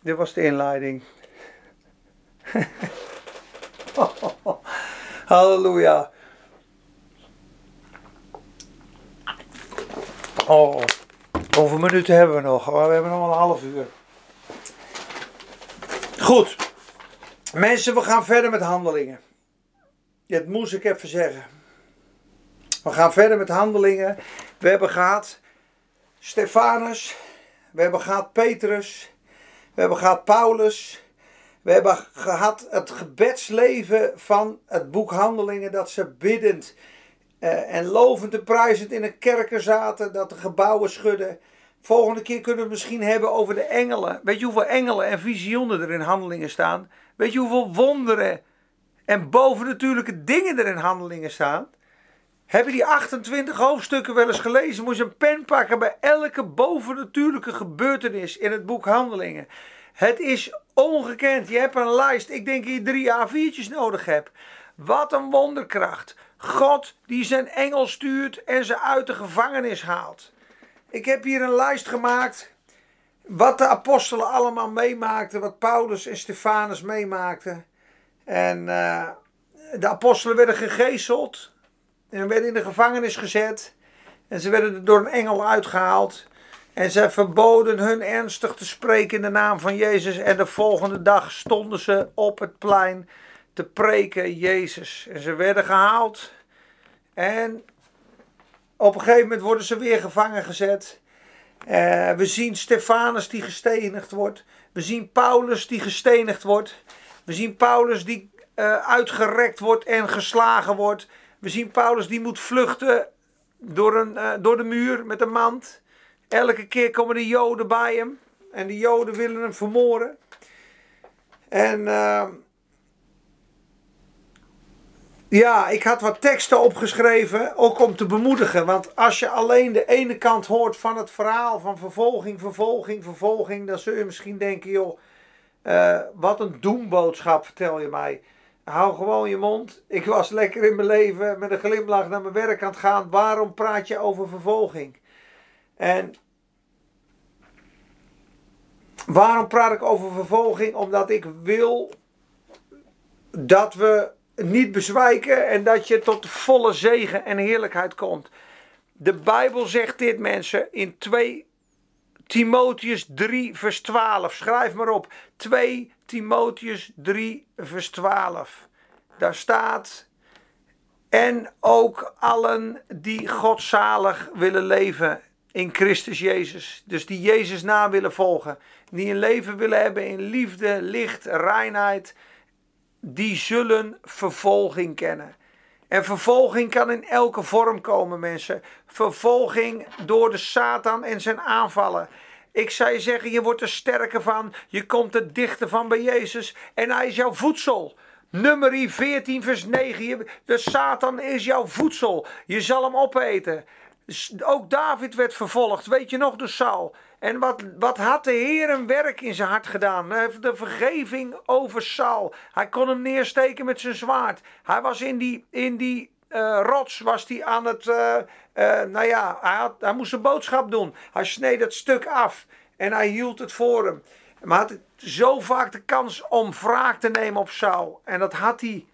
Dit was de inleiding. [LAUGHS] Halleluja. Oh, hoeveel minuten hebben we nog? Oh, we hebben nog een half uur. Goed. Mensen, we gaan verder met handelingen. Dat moest ik even zeggen. We gaan verder met handelingen. We hebben gehad Stefanus. We hebben gehad Petrus. We hebben gehad Paulus. We hebben gehad het gebedsleven van het boek Handelingen. Dat ze biddend uh, en lovend en prijzend in een kerker zaten. Dat de gebouwen schudden. Volgende keer kunnen we het misschien hebben over de engelen. Weet je hoeveel engelen en visioenen er in handelingen staan? Weet je hoeveel wonderen en bovennatuurlijke dingen er in handelingen staan. Heb je die 28 hoofdstukken wel eens gelezen? Moet je een pen pakken bij elke bovennatuurlijke gebeurtenis in het boek Handelingen. Het is ongekend. Je hebt een lijst. Ik denk je drie A4'tjes nodig hebt. Wat een wonderkracht. God die zijn engel stuurt en ze uit de gevangenis haalt. Ik heb hier een lijst gemaakt. Wat de apostelen allemaal meemaakten. Wat Paulus en Stefanus meemaakten. En uh, de apostelen werden gegezeld. En werden in de gevangenis gezet. En ze werden door een engel uitgehaald. En ze verboden hun ernstig te spreken in de naam van Jezus. En de volgende dag stonden ze op het plein te preken Jezus. En ze werden gehaald. En op een gegeven moment worden ze weer gevangen gezet. Uh, we zien Stefanus die gestenigd wordt. We zien Paulus die gestenigd wordt. We zien Paulus die uh, uitgerekt wordt en geslagen wordt. We zien Paulus die moet vluchten door, een, uh, door de muur met een mand. Elke keer komen de Joden bij hem. En de Joden willen hem vermoorden. En uh, ja, ik had wat teksten opgeschreven, ook om te bemoedigen. Want als je alleen de ene kant hoort van het verhaal van vervolging, vervolging, vervolging, dan zul je misschien denken, joh, uh, wat een doemboodschap vertel je mij. Hou gewoon je mond. Ik was lekker in mijn leven met een glimlach naar mijn werk aan het gaan. Waarom praat je over vervolging? En waarom praat ik over vervolging? Omdat ik wil dat we niet bezwijken en dat je tot volle zegen en heerlijkheid komt. De Bijbel zegt dit mensen in 2 Timotheus 3 vers 12. Schrijf maar op. 2 Timotheus 3 vers 12. Daar staat en ook allen die godzalig willen leven in Christus Jezus. Dus die Jezus na willen volgen. Die een leven willen hebben in liefde, licht, reinheid. Die zullen vervolging kennen. En vervolging kan in elke vorm komen, mensen. Vervolging door de Satan en zijn aanvallen. Ik zou zeggen, je wordt er sterker van. Je komt er dichter van bij Jezus. En hij is jouw voedsel. Nummer 14, vers 9. De Satan is jouw voedsel. Je zal hem opeten. Ook David werd vervolgd. Weet je nog, de Saul. En wat, wat had de Heer een werk in zijn hart gedaan? De vergeving over Saul. Hij kon hem neersteken met zijn zwaard. Hij was in die, in die uh, rots was hij aan het, uh, nou ja, hij, had, hij moest een boodschap doen. Hij sneed het stuk af en hij hield het voor hem. Maar had zo vaak de kans om wraak te nemen op Saul. En dat had hij,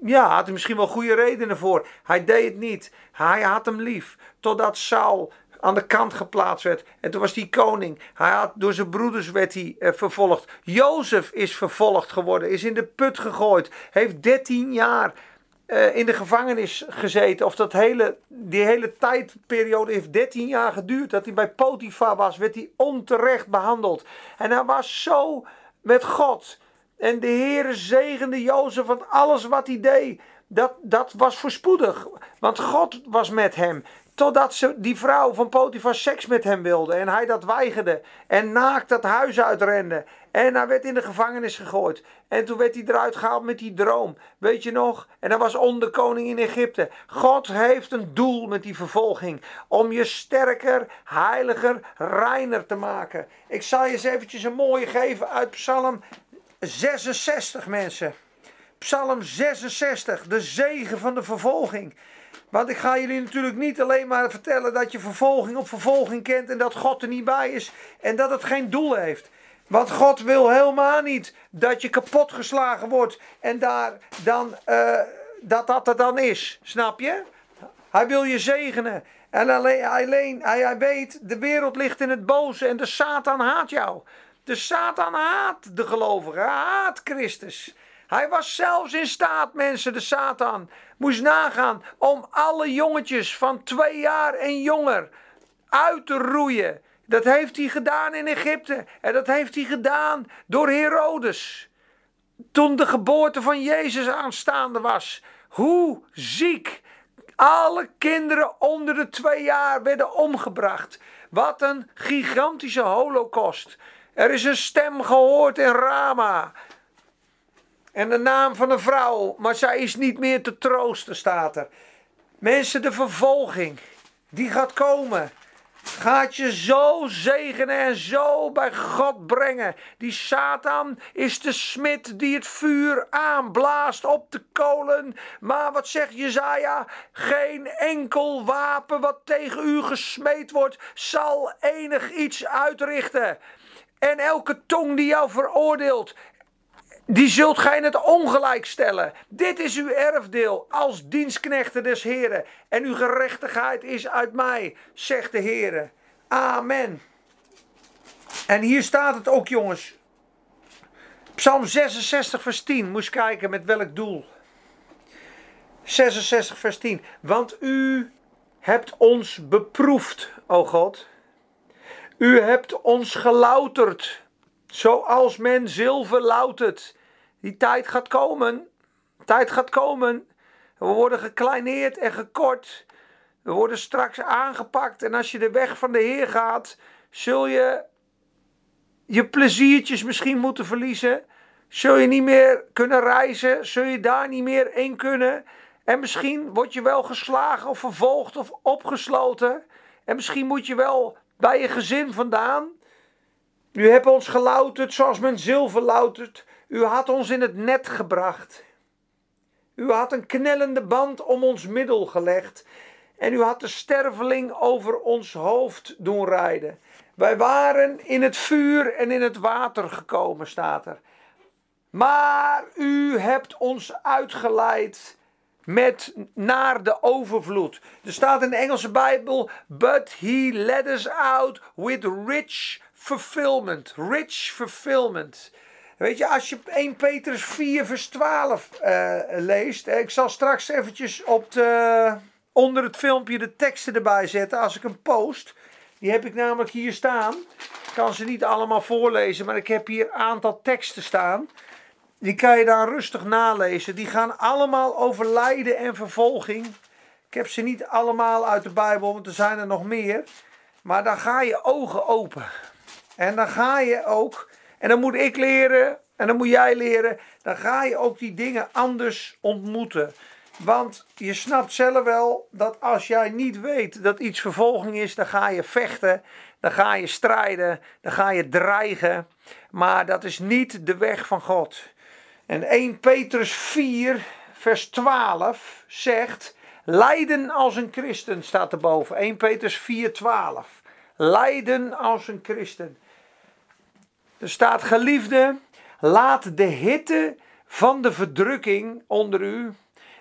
ja, had hij misschien wel goede redenen voor. Hij deed het niet. Hij had hem lief. Totdat Saul aan de kant geplaatst werd. En toen was hij koning. Hij had, door zijn broeders werd hij eh, vervolgd. Jozef is vervolgd geworden, is in de put gegooid. Heeft 13 jaar uh, in de gevangenis gezeten. Of dat hele, die hele tijdperiode heeft 13 jaar geduurd. Dat hij bij Potifar was, werd hij onterecht behandeld. En hij was zo met God. En de Heere zegende Jozef van alles wat hij deed. Dat, dat was voorspoedig. Want God was met hem. Totdat ze, die vrouw van Potifar seks met hem wilde. En hij dat weigerde. En naakt dat huis uitrende. En hij werd in de gevangenis gegooid. En toen werd hij eruit gehaald met die droom. Weet je nog? En hij was onderkoning in Egypte. God heeft een doel met die vervolging. Om je sterker, heiliger, reiner te maken. Ik zal je eens eventjes een mooie geven uit Psalm 66 mensen. Psalm 66, de zegen van de vervolging. Want ik ga jullie natuurlijk niet alleen maar vertellen dat je vervolging op vervolging kent en dat God er niet bij is en dat het geen doel heeft. Want God wil helemaal niet dat je kapot geslagen wordt en daar dan, uh, dat dat er dan is. Snap je? Hij wil je zegenen. En alleen, alleen hij, hij weet, de wereld ligt in het boze en de Satan haat jou. De Satan haat de gelovigen, haat Christus. Hij was zelfs in staat, mensen, de Satan, moest nagaan om alle jongetjes van twee jaar en jonger uit te roeien. Dat heeft hij gedaan in Egypte en dat heeft hij gedaan door Herodes. Toen de geboorte van Jezus aanstaande was. Hoe ziek. Alle kinderen onder de twee jaar werden omgebracht. Wat een gigantische holocaust. Er is een stem gehoord in Rama. En de naam van een vrouw, maar zij is niet meer te troosten, staat er. Mensen, de vervolging, die gaat komen. Gaat je zo zegenen en zo bij God brengen. Die Satan is de smid die het vuur aanblaast op de kolen. Maar wat zegt Jezaja? Geen enkel wapen wat tegen u gesmeed wordt, zal enig iets uitrichten. En elke tong die jou veroordeelt, die zult gij in het ongelijk stellen. Dit is uw erfdeel als dienstknechten des Heren. En uw gerechtigheid is uit mij, zegt de Heere. Amen. En hier staat het ook, jongens. Psalm 66, vers 10. Moest kijken met welk doel. 66, vers 10. Want u hebt ons beproefd, o God. U hebt ons gelouterd, zoals men zilver loutert. Die tijd gaat komen. Tijd gaat komen. We worden gekleineerd en gekort. We worden straks aangepakt. En als je de weg van de Heer gaat, zul je je pleziertjes misschien moeten verliezen. Zul je niet meer kunnen reizen. Zul je daar niet meer in kunnen. En misschien word je wel geslagen of vervolgd of opgesloten. En misschien moet je wel bij je gezin vandaan. U hebt ons gelouterd zoals men zilver loutert. U had ons in het net gebracht. U had een knellende band om ons middel gelegd. En u had de sterveling over ons hoofd doen rijden. Wij waren in het vuur en in het water gekomen, staat er. Maar u hebt ons uitgeleid met naar de overvloed. Er staat in de Engelse Bijbel: But he led us out with rich fulfillment. Rich fulfillment. Weet je, als je 1 Petrus 4 vers 12 uh, eh, leest. Ik zal straks eventjes op de, onder het filmpje de teksten erbij zetten als ik hem post. Die heb ik namelijk hier staan. Ik kan ze niet allemaal voorlezen, maar ik heb hier een aantal teksten staan. Die kan je dan rustig nalezen. Die gaan allemaal over lijden en vervolging. Ik heb ze niet allemaal uit de Bijbel, want er zijn er nog meer. Maar dan ga je ogen open. En dan ga je ook, en dan moet ik leren, en dan moet jij leren, dan ga je ook die dingen anders ontmoeten. Want je snapt zelf wel dat als jij niet weet dat iets vervolging is, dan ga je vechten dan ga je strijden, dan ga je dreigen. Maar dat is niet de weg van God. En 1 Petrus 4, vers 12 zegt: Lijden als een christen staat erboven. 1 Petrus 4, 12. Lijden als een christen. Er staat: Geliefde, laat de hitte van de verdrukking onder u,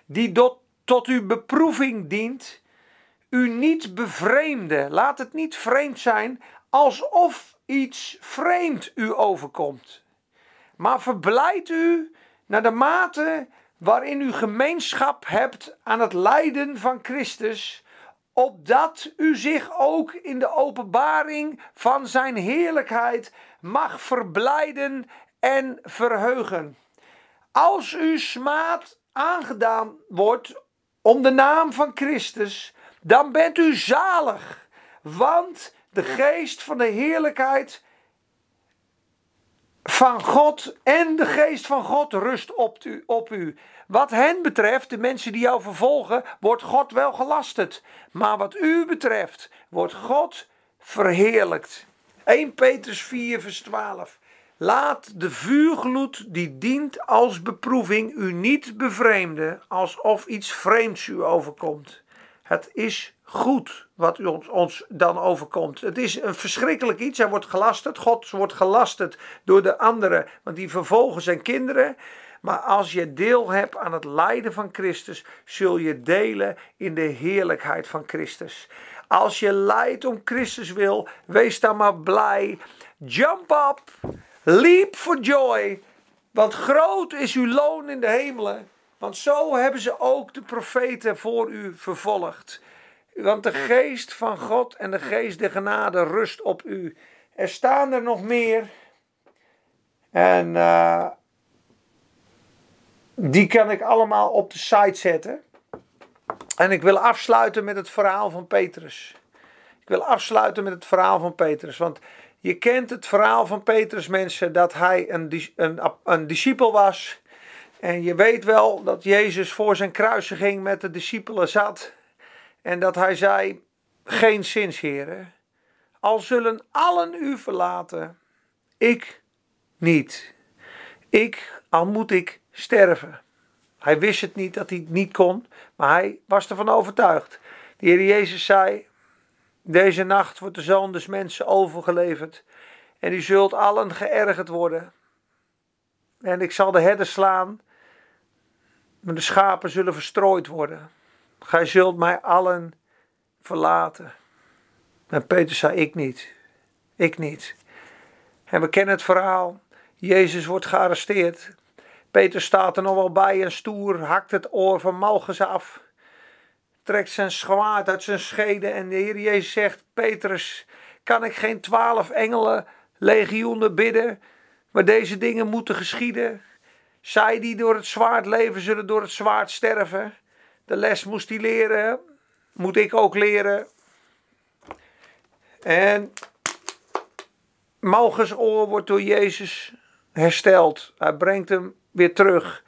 die tot, tot uw beproeving dient, u niet bevreemden. Laat het niet vreemd zijn alsof iets vreemd u overkomt. Maar verblijd u naar de mate waarin u gemeenschap hebt aan het lijden van Christus, opdat u zich ook in de openbaring van zijn heerlijkheid mag verblijden en verheugen. Als u smaad aangedaan wordt om de naam van Christus, dan bent u zalig, want de geest van de heerlijkheid van God en de geest van God rust op u. Wat hen betreft, de mensen die jou vervolgen, wordt God wel gelasterd. Maar wat u betreft, wordt God verheerlijkt. 1 Petrus 4, vers 12. Laat de vuurgloed die dient als beproeving u niet bevreemden, alsof iets vreemds u overkomt. Het is goed wat ons, ons dan overkomt. Het is een verschrikkelijk iets. Hij wordt gelasterd. God wordt gelasterd door de anderen, want die vervolgen zijn kinderen. Maar als je deel hebt aan het lijden van Christus, zul je delen in de heerlijkheid van Christus. Als je lijdt om Christus wil, wees dan maar blij. Jump up, leap for joy, want groot is uw loon in de hemelen. Want zo hebben ze ook de profeten voor u vervolgd. Want de geest van God en de geest der genade rust op u. Er staan er nog meer. En uh, die kan ik allemaal op de site zetten. En ik wil afsluiten met het verhaal van Petrus. Ik wil afsluiten met het verhaal van Petrus. Want je kent het verhaal van Petrus, mensen, dat hij een, een, een discipel was. En je weet wel dat Jezus voor zijn kruisiging met de discipelen zat. En dat hij zei: Geen zins, heren. Al zullen allen u verlaten, ik niet. Ik, al moet ik sterven. Hij wist het niet dat hij niet kon, maar hij was ervan overtuigd. De Heer Jezus zei: Deze nacht wordt de zoon des mensen overgeleverd. En u zult allen geërgerd worden. En ik zal de herder slaan, maar de schapen zullen verstrooid worden. Gij zult mij allen verlaten. En Peter zei: Ik niet. Ik niet. En we kennen het verhaal. Jezus wordt gearresteerd. Peter staat er nog wel bij en stoer hakt het oor van Malchus af. Trekt zijn zwaard uit zijn schede en de Heer Jezus zegt: Petrus, kan ik geen twaalf engelen legioenen bidden, maar deze dingen moeten geschieden? Zij die door het zwaard leven, zullen door het zwaard sterven. De les moest hij leren, moet ik ook leren. En Malchus oor wordt door Jezus hersteld. Hij brengt hem weer terug.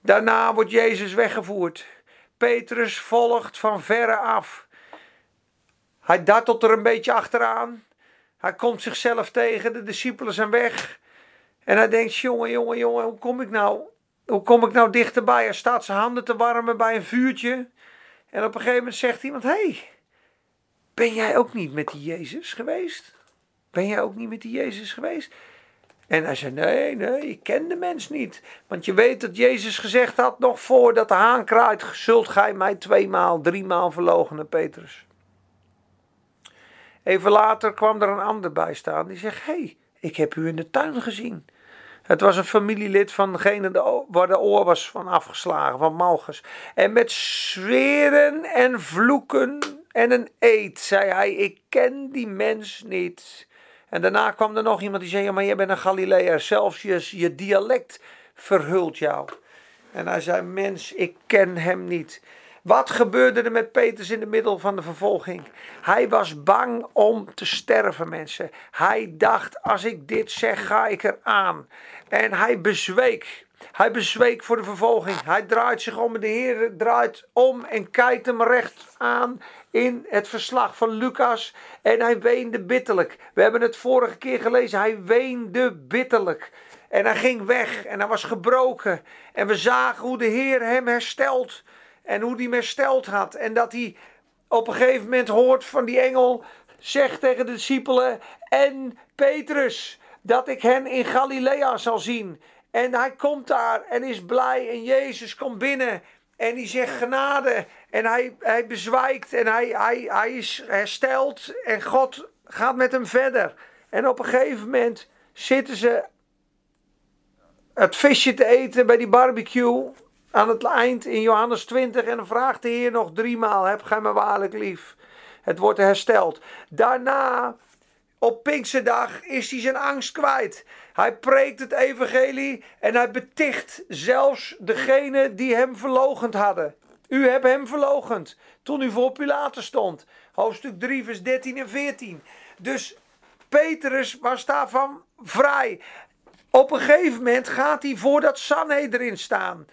Daarna wordt Jezus weggevoerd. Petrus volgt van verre af. Hij dartelt er een beetje achteraan. Hij komt zichzelf tegen, de discipelen zijn weg. En hij denkt, jongen, jongen, jongen, hoe kom ik nou? Hoe kom ik nou dichterbij? Hij staat zijn handen te warmen bij een vuurtje. En op een gegeven moment zegt iemand, hey, ben jij ook niet met die Jezus geweest? Ben jij ook niet met die Jezus geweest? En hij zei: Nee, nee, ik ken de mens niet. Want je weet dat Jezus gezegd had: nog voordat de haan kraait, zult gij mij tweemaal, driemaal verloochenen, Petrus. Even later kwam er een ander bij staan die zegt: hey, ik heb u in de tuin gezien. Het was een familielid van degene waar de oor was van afgeslagen, van Malchus. En met zweren en vloeken en een eed zei hij: Ik ken die mens niet. En daarna kwam er nog iemand die zei: ja, Maar jij bent een Galileër, zelfs je, je dialect verhult jou. En hij zei: Mens, ik ken hem niet. Wat gebeurde er met Petrus in de middel van de vervolging? Hij was bang om te sterven, mensen. Hij dacht: Als ik dit zeg, ga ik eraan. En hij bezweek. Hij bezweek voor de vervolging. Hij draait zich om de Heer draait om en kijkt hem recht aan in het verslag van Lucas. En hij weende bitterlijk. We hebben het vorige keer gelezen. Hij weende bitterlijk. En hij ging weg en hij was gebroken. En we zagen hoe de Heer hem herstelt. En hoe hij hem hersteld had. En dat hij op een gegeven moment hoort van die engel. Zegt tegen de discipelen en Petrus dat ik hen in Galilea zal zien. En hij komt daar en is blij en Jezus komt binnen en die zegt genade en hij, hij bezwijkt en hij, hij, hij is hersteld en God gaat met hem verder. En op een gegeven moment zitten ze het visje te eten bij die barbecue aan het eind in Johannes 20 en dan vraagt de Heer nog driemaal, heb gij me waarlijk lief? Het wordt hersteld. Daarna op Pinksterdag is hij zijn angst kwijt. Hij preekt het evangelie en hij beticht zelfs degene die hem verlogend hadden. U hebt hem verlogend toen u voor Pilatus stond. Hoofdstuk 3 vers 13 en 14. Dus Petrus was daarvan vrij. Op een gegeven moment gaat hij voor dat Sanhedrin staan.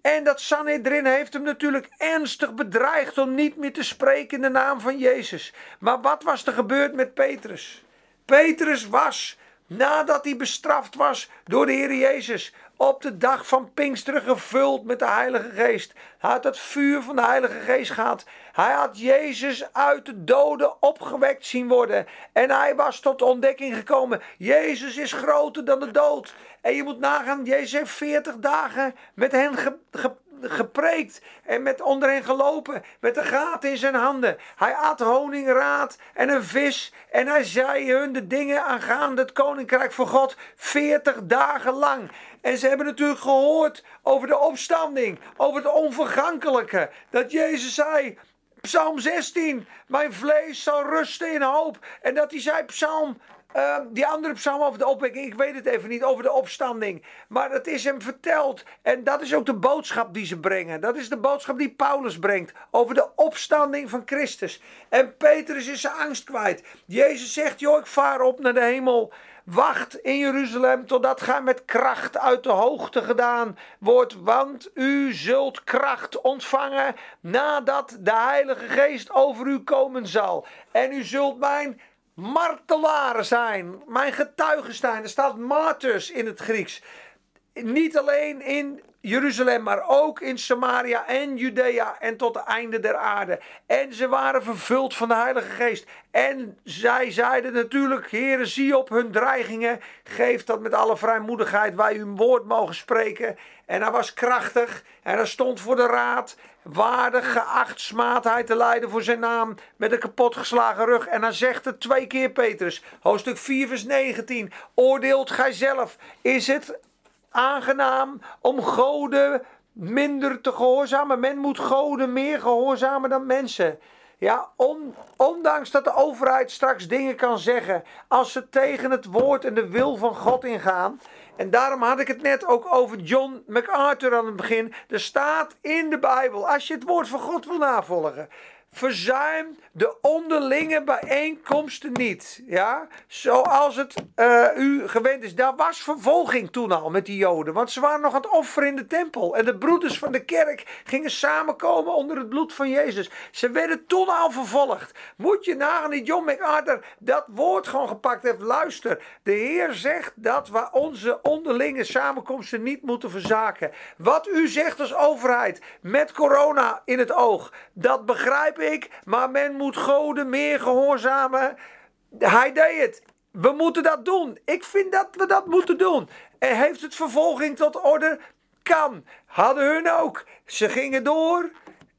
En dat Sanhedrin heeft hem natuurlijk ernstig bedreigd om niet meer te spreken in de naam van Jezus. Maar wat was er gebeurd met Petrus? Petrus was, nadat hij bestraft was door de Heer Jezus, op de dag van Pinksteren gevuld met de Heilige Geest. Hij had het vuur van de Heilige Geest gehad. Hij had Jezus uit de doden opgewekt zien worden. En hij was tot de ontdekking gekomen. Jezus is groter dan de dood. En je moet nagaan, Jezus heeft 40 dagen met hen ge, gepreekt en met onder hen gelopen met een gaten in zijn handen. Hij at honingraad en een vis en hij zei hun de dingen aangaande het koninkrijk van God 40 dagen lang. En ze hebben natuurlijk gehoord over de opstanding, over het onvergankelijke. Dat Jezus zei, Psalm 16, mijn vlees zal rusten in hoop. En dat hij zei, Psalm Ehm, die andere psalm over de opwekking, ik weet het even niet, over de opstanding. Maar het is hem verteld. En dat is ook de boodschap die ze brengen. Dat is de boodschap die Paulus brengt. Over de opstanding van Christus. En Petrus is zijn angst kwijt. Jezus zegt, joh, ik vaar op naar de hemel. Wacht in Jeruzalem totdat gij met kracht uit de hoogte gedaan wordt, want u zult kracht ontvangen nadat de Heilige Geest over u komen zal. En u zult mijn martelaren zijn, mijn getuigen zijn. Er staat martyrs in het Grieks. Niet alleen in Jeruzalem, maar ook in Samaria en Judea en tot het einde der aarde. En ze waren vervuld van de Heilige Geest. En zij zeiden natuurlijk, Heere, zie op hun dreigingen. Geef dat met alle vrijmoedigheid wij uw woord mogen spreken. En hij was krachtig en hij stond voor de raad. Waardig geacht smaadheid te leiden voor zijn naam. Met een kapotgeslagen rug. En hij zegt het twee keer, Petrus. Hoofdstuk 4, vers 19. Oordeelt gij zelf. Is het aangenaam om goden minder te gehoorzamen. Men moet goden meer gehoorzamen dan mensen. Ja, ondanks dat de overheid straks dingen kan zeggen als ze tegen het woord en de wil van God ingaan. En daarom had ik het net ook over John MacArthur aan het begin. Er staat in de Bijbel, als je het woord van God wil navolgen, verzuim de onderlinge bijeenkomsten niet. Ja? Zoals het uh, u gewend is. Daar was vervolging toen al met die Joden. Want ze waren nog aan het offeren in de tempel. En de broeders van de kerk gingen samenkomen onder het bloed van Jezus. Ze werden toen al vervolgd. Moet je nagaan die John MacArthur dat woord gewoon gepakt heeft. Luister, de Heer zegt dat we onze onderlinge samenkomsten niet moeten verzaken. Wat u zegt als overheid met corona in het oog, dat begrijp ik. Maar men moet goden meer gehoorzamen. Hij deed het. We moeten dat doen. Ik vind dat we dat moeten doen. En heeft het vervolging tot orde? Kan. Hadden hun ook. Ze gingen door.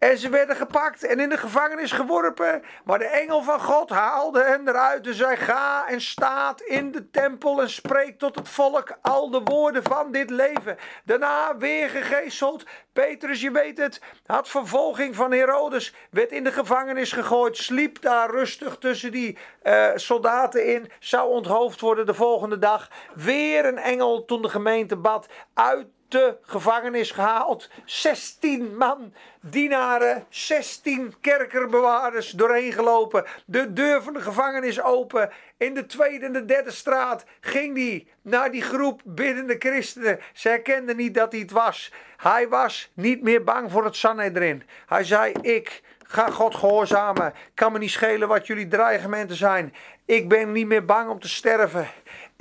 En ze werden gepakt en in de gevangenis geworpen. Maar de engel van God haalde hen eruit. Dus hij ga en staat in de tempel en spreekt tot het volk al de woorden van dit leven. Daarna weer gegezeld. Petrus, je weet het, had vervolging van Herodes. Werd in de gevangenis gegooid. Sliep daar rustig tussen die uh, soldaten in. Zou onthoofd worden de volgende dag. Weer een engel toen de gemeente bad. Uit de gevangenis gehaald. 16 man, dienaren, 16 kerkerbewaarders doorheen gelopen. De deur van de gevangenis open. In de tweede en de derde straat ging die naar die groep biddende christenen. Ze herkenden niet dat hij het was. Hij was niet meer bang voor het Sanhedrin. Hij zei: Ik ga God gehoorzamen. Kan me niet schelen wat jullie dreigementen zijn. Ik ben niet meer bang om te sterven.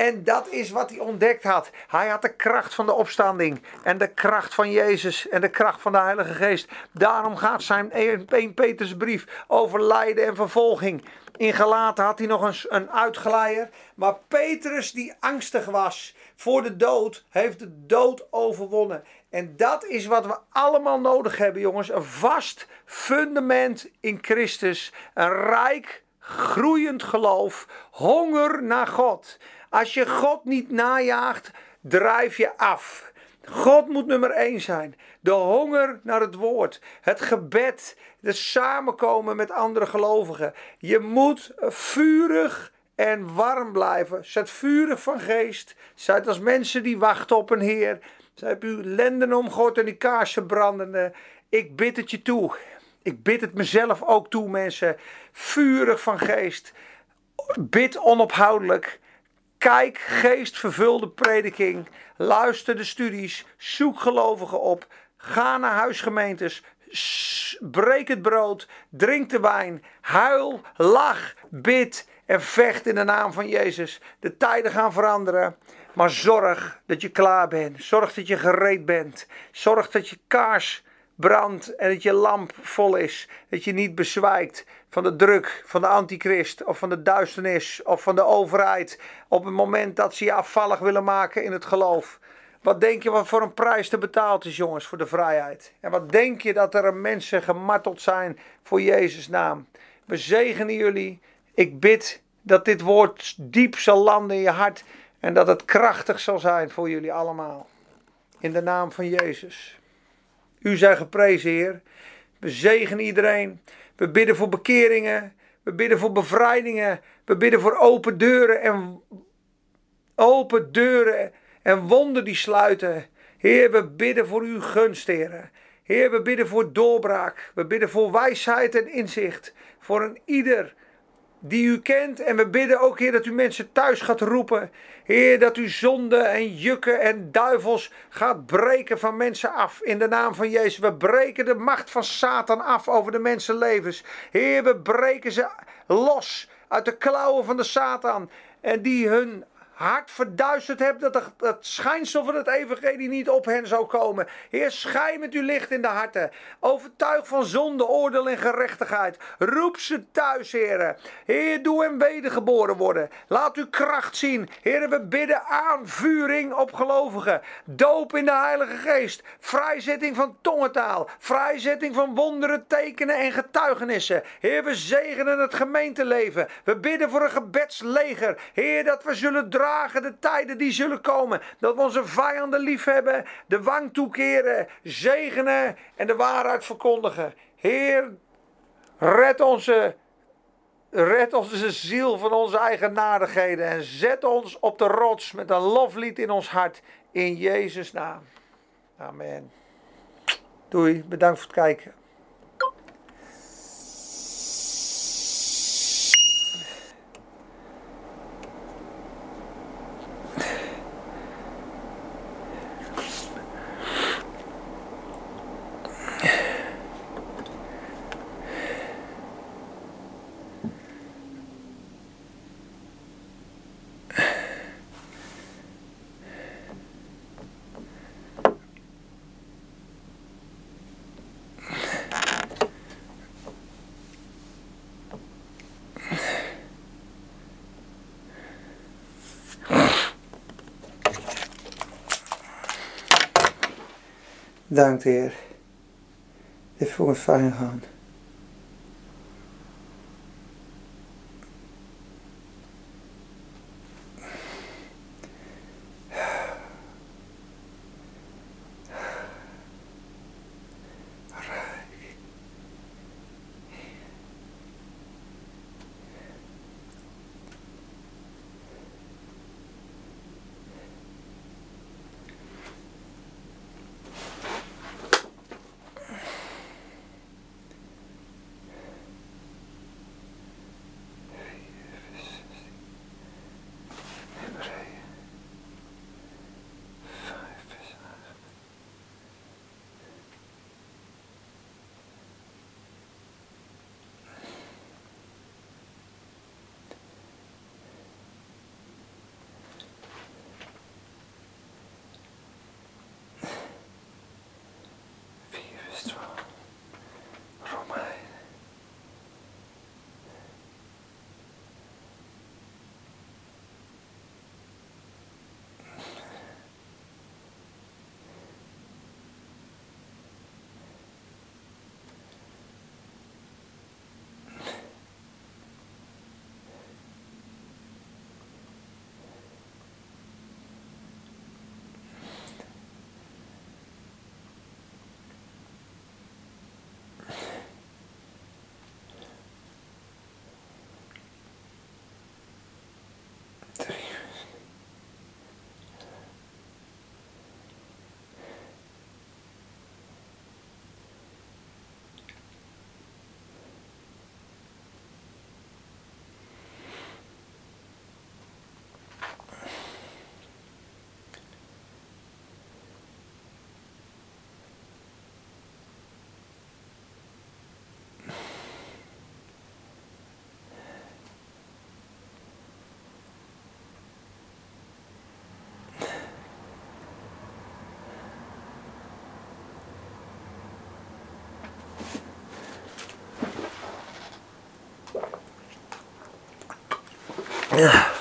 En dat is wat hij ontdekt had. Hij had de kracht van de opstanding. En de kracht van Jezus. En de kracht van de Heilige Geest. Daarom gaat zijn 1 Peters brief over lijden en vervolging. In Galaten had hij nog een, een uitgeleier. Maar Petrus, die angstig was voor de dood, heeft de dood overwonnen. En dat is wat we allemaal nodig hebben, jongens. Een vast fundament in Christus. Een rijk, groeiend geloof. Honger naar God. Als je God niet najaagt, drijf je af. God moet nummer één zijn. De honger naar het woord. Het gebed. De samenkomen met andere gelovigen. Je moet vurig en warm blijven. Zet vurig van geest. Zijt als mensen die wachten op een Heer. Zijt uw lenden om God en die kaarsen brandende. Ik bid het je toe. Ik bid het mezelf ook toe, mensen. Vurig van geest. Bid onophoudelijk. Kijk geestvervulde prediking. Luister de studies. Zoek gelovigen op. Ga naar huisgemeentes. Breek het brood. Drink de wijn. Huil, lach, bid en vecht in de naam van Jezus. De tijden gaan veranderen. Maar zorg dat je klaar bent. Zorg dat je gereed bent. Zorg dat je kaars brandt en dat je lamp vol is. Dat je niet bezwijkt van de druk van de antichrist of van de duisternis of van de overheid. Op het moment dat ze je afvallig willen maken in het geloof. Wat denk je wat voor een prijs te betaald is, jongens, voor de vrijheid? En wat denk je dat er mensen gemarteld zijn voor Jezus' naam? We zegenen jullie. Ik bid dat dit woord diep zal landen in je hart en dat het krachtig zal zijn voor jullie allemaal. In de naam van Jezus. U zij geprezen, Heer. We zegenen iedereen. We bidden voor bekeringen. We bidden voor bevrijdingen. We bidden voor open deuren en open deuren en wonden die sluiten. Heer, we bidden voor uw gunst, Heer. Heer, we bidden voor doorbraak. We bidden voor wijsheid en inzicht. Voor een ieder die u kent. En we bidden ook, Heer, dat u mensen thuis gaat roepen. Heer, dat u zonde en jukken en duivels gaat breken van mensen af. In de naam van Jezus. We breken de macht van Satan af over de mensenlevens. Heer, we breken ze los uit de klauwen van de Satan. En die hun hart verduisterd hebt, dat het schijnsel van het evangelie niet op hen zou komen. Heer, schijn met uw licht in de harten. Overtuig van zonde, oordeel en gerechtigheid. Roep ze thuis, heren. Heer, doe hem wedergeboren worden. Laat uw kracht zien. Heer, we bidden aanvuring op gelovigen. Doop in de Heilige Geest. Vrijzetting van tongentaal. Vrijzetting van wonderen, tekenen en getuigenissen. Heer, we zegenen het gemeenteleven. We bidden voor een gebedsleger. Heer, dat we zullen dragen de tijden die zullen komen. Dat we onze vijanden lief hebben, de wang toekeren, zegenen en de waarheid verkondigen. Heer, red onze, red onze ziel van onze eigenaardigheden en zet ons op de rots met een loflied in ons hart. In Jezus' naam. Amen. Doei, bedankt voor het kijken. Dank Heer. Dit voor een fijn gaan. Ja.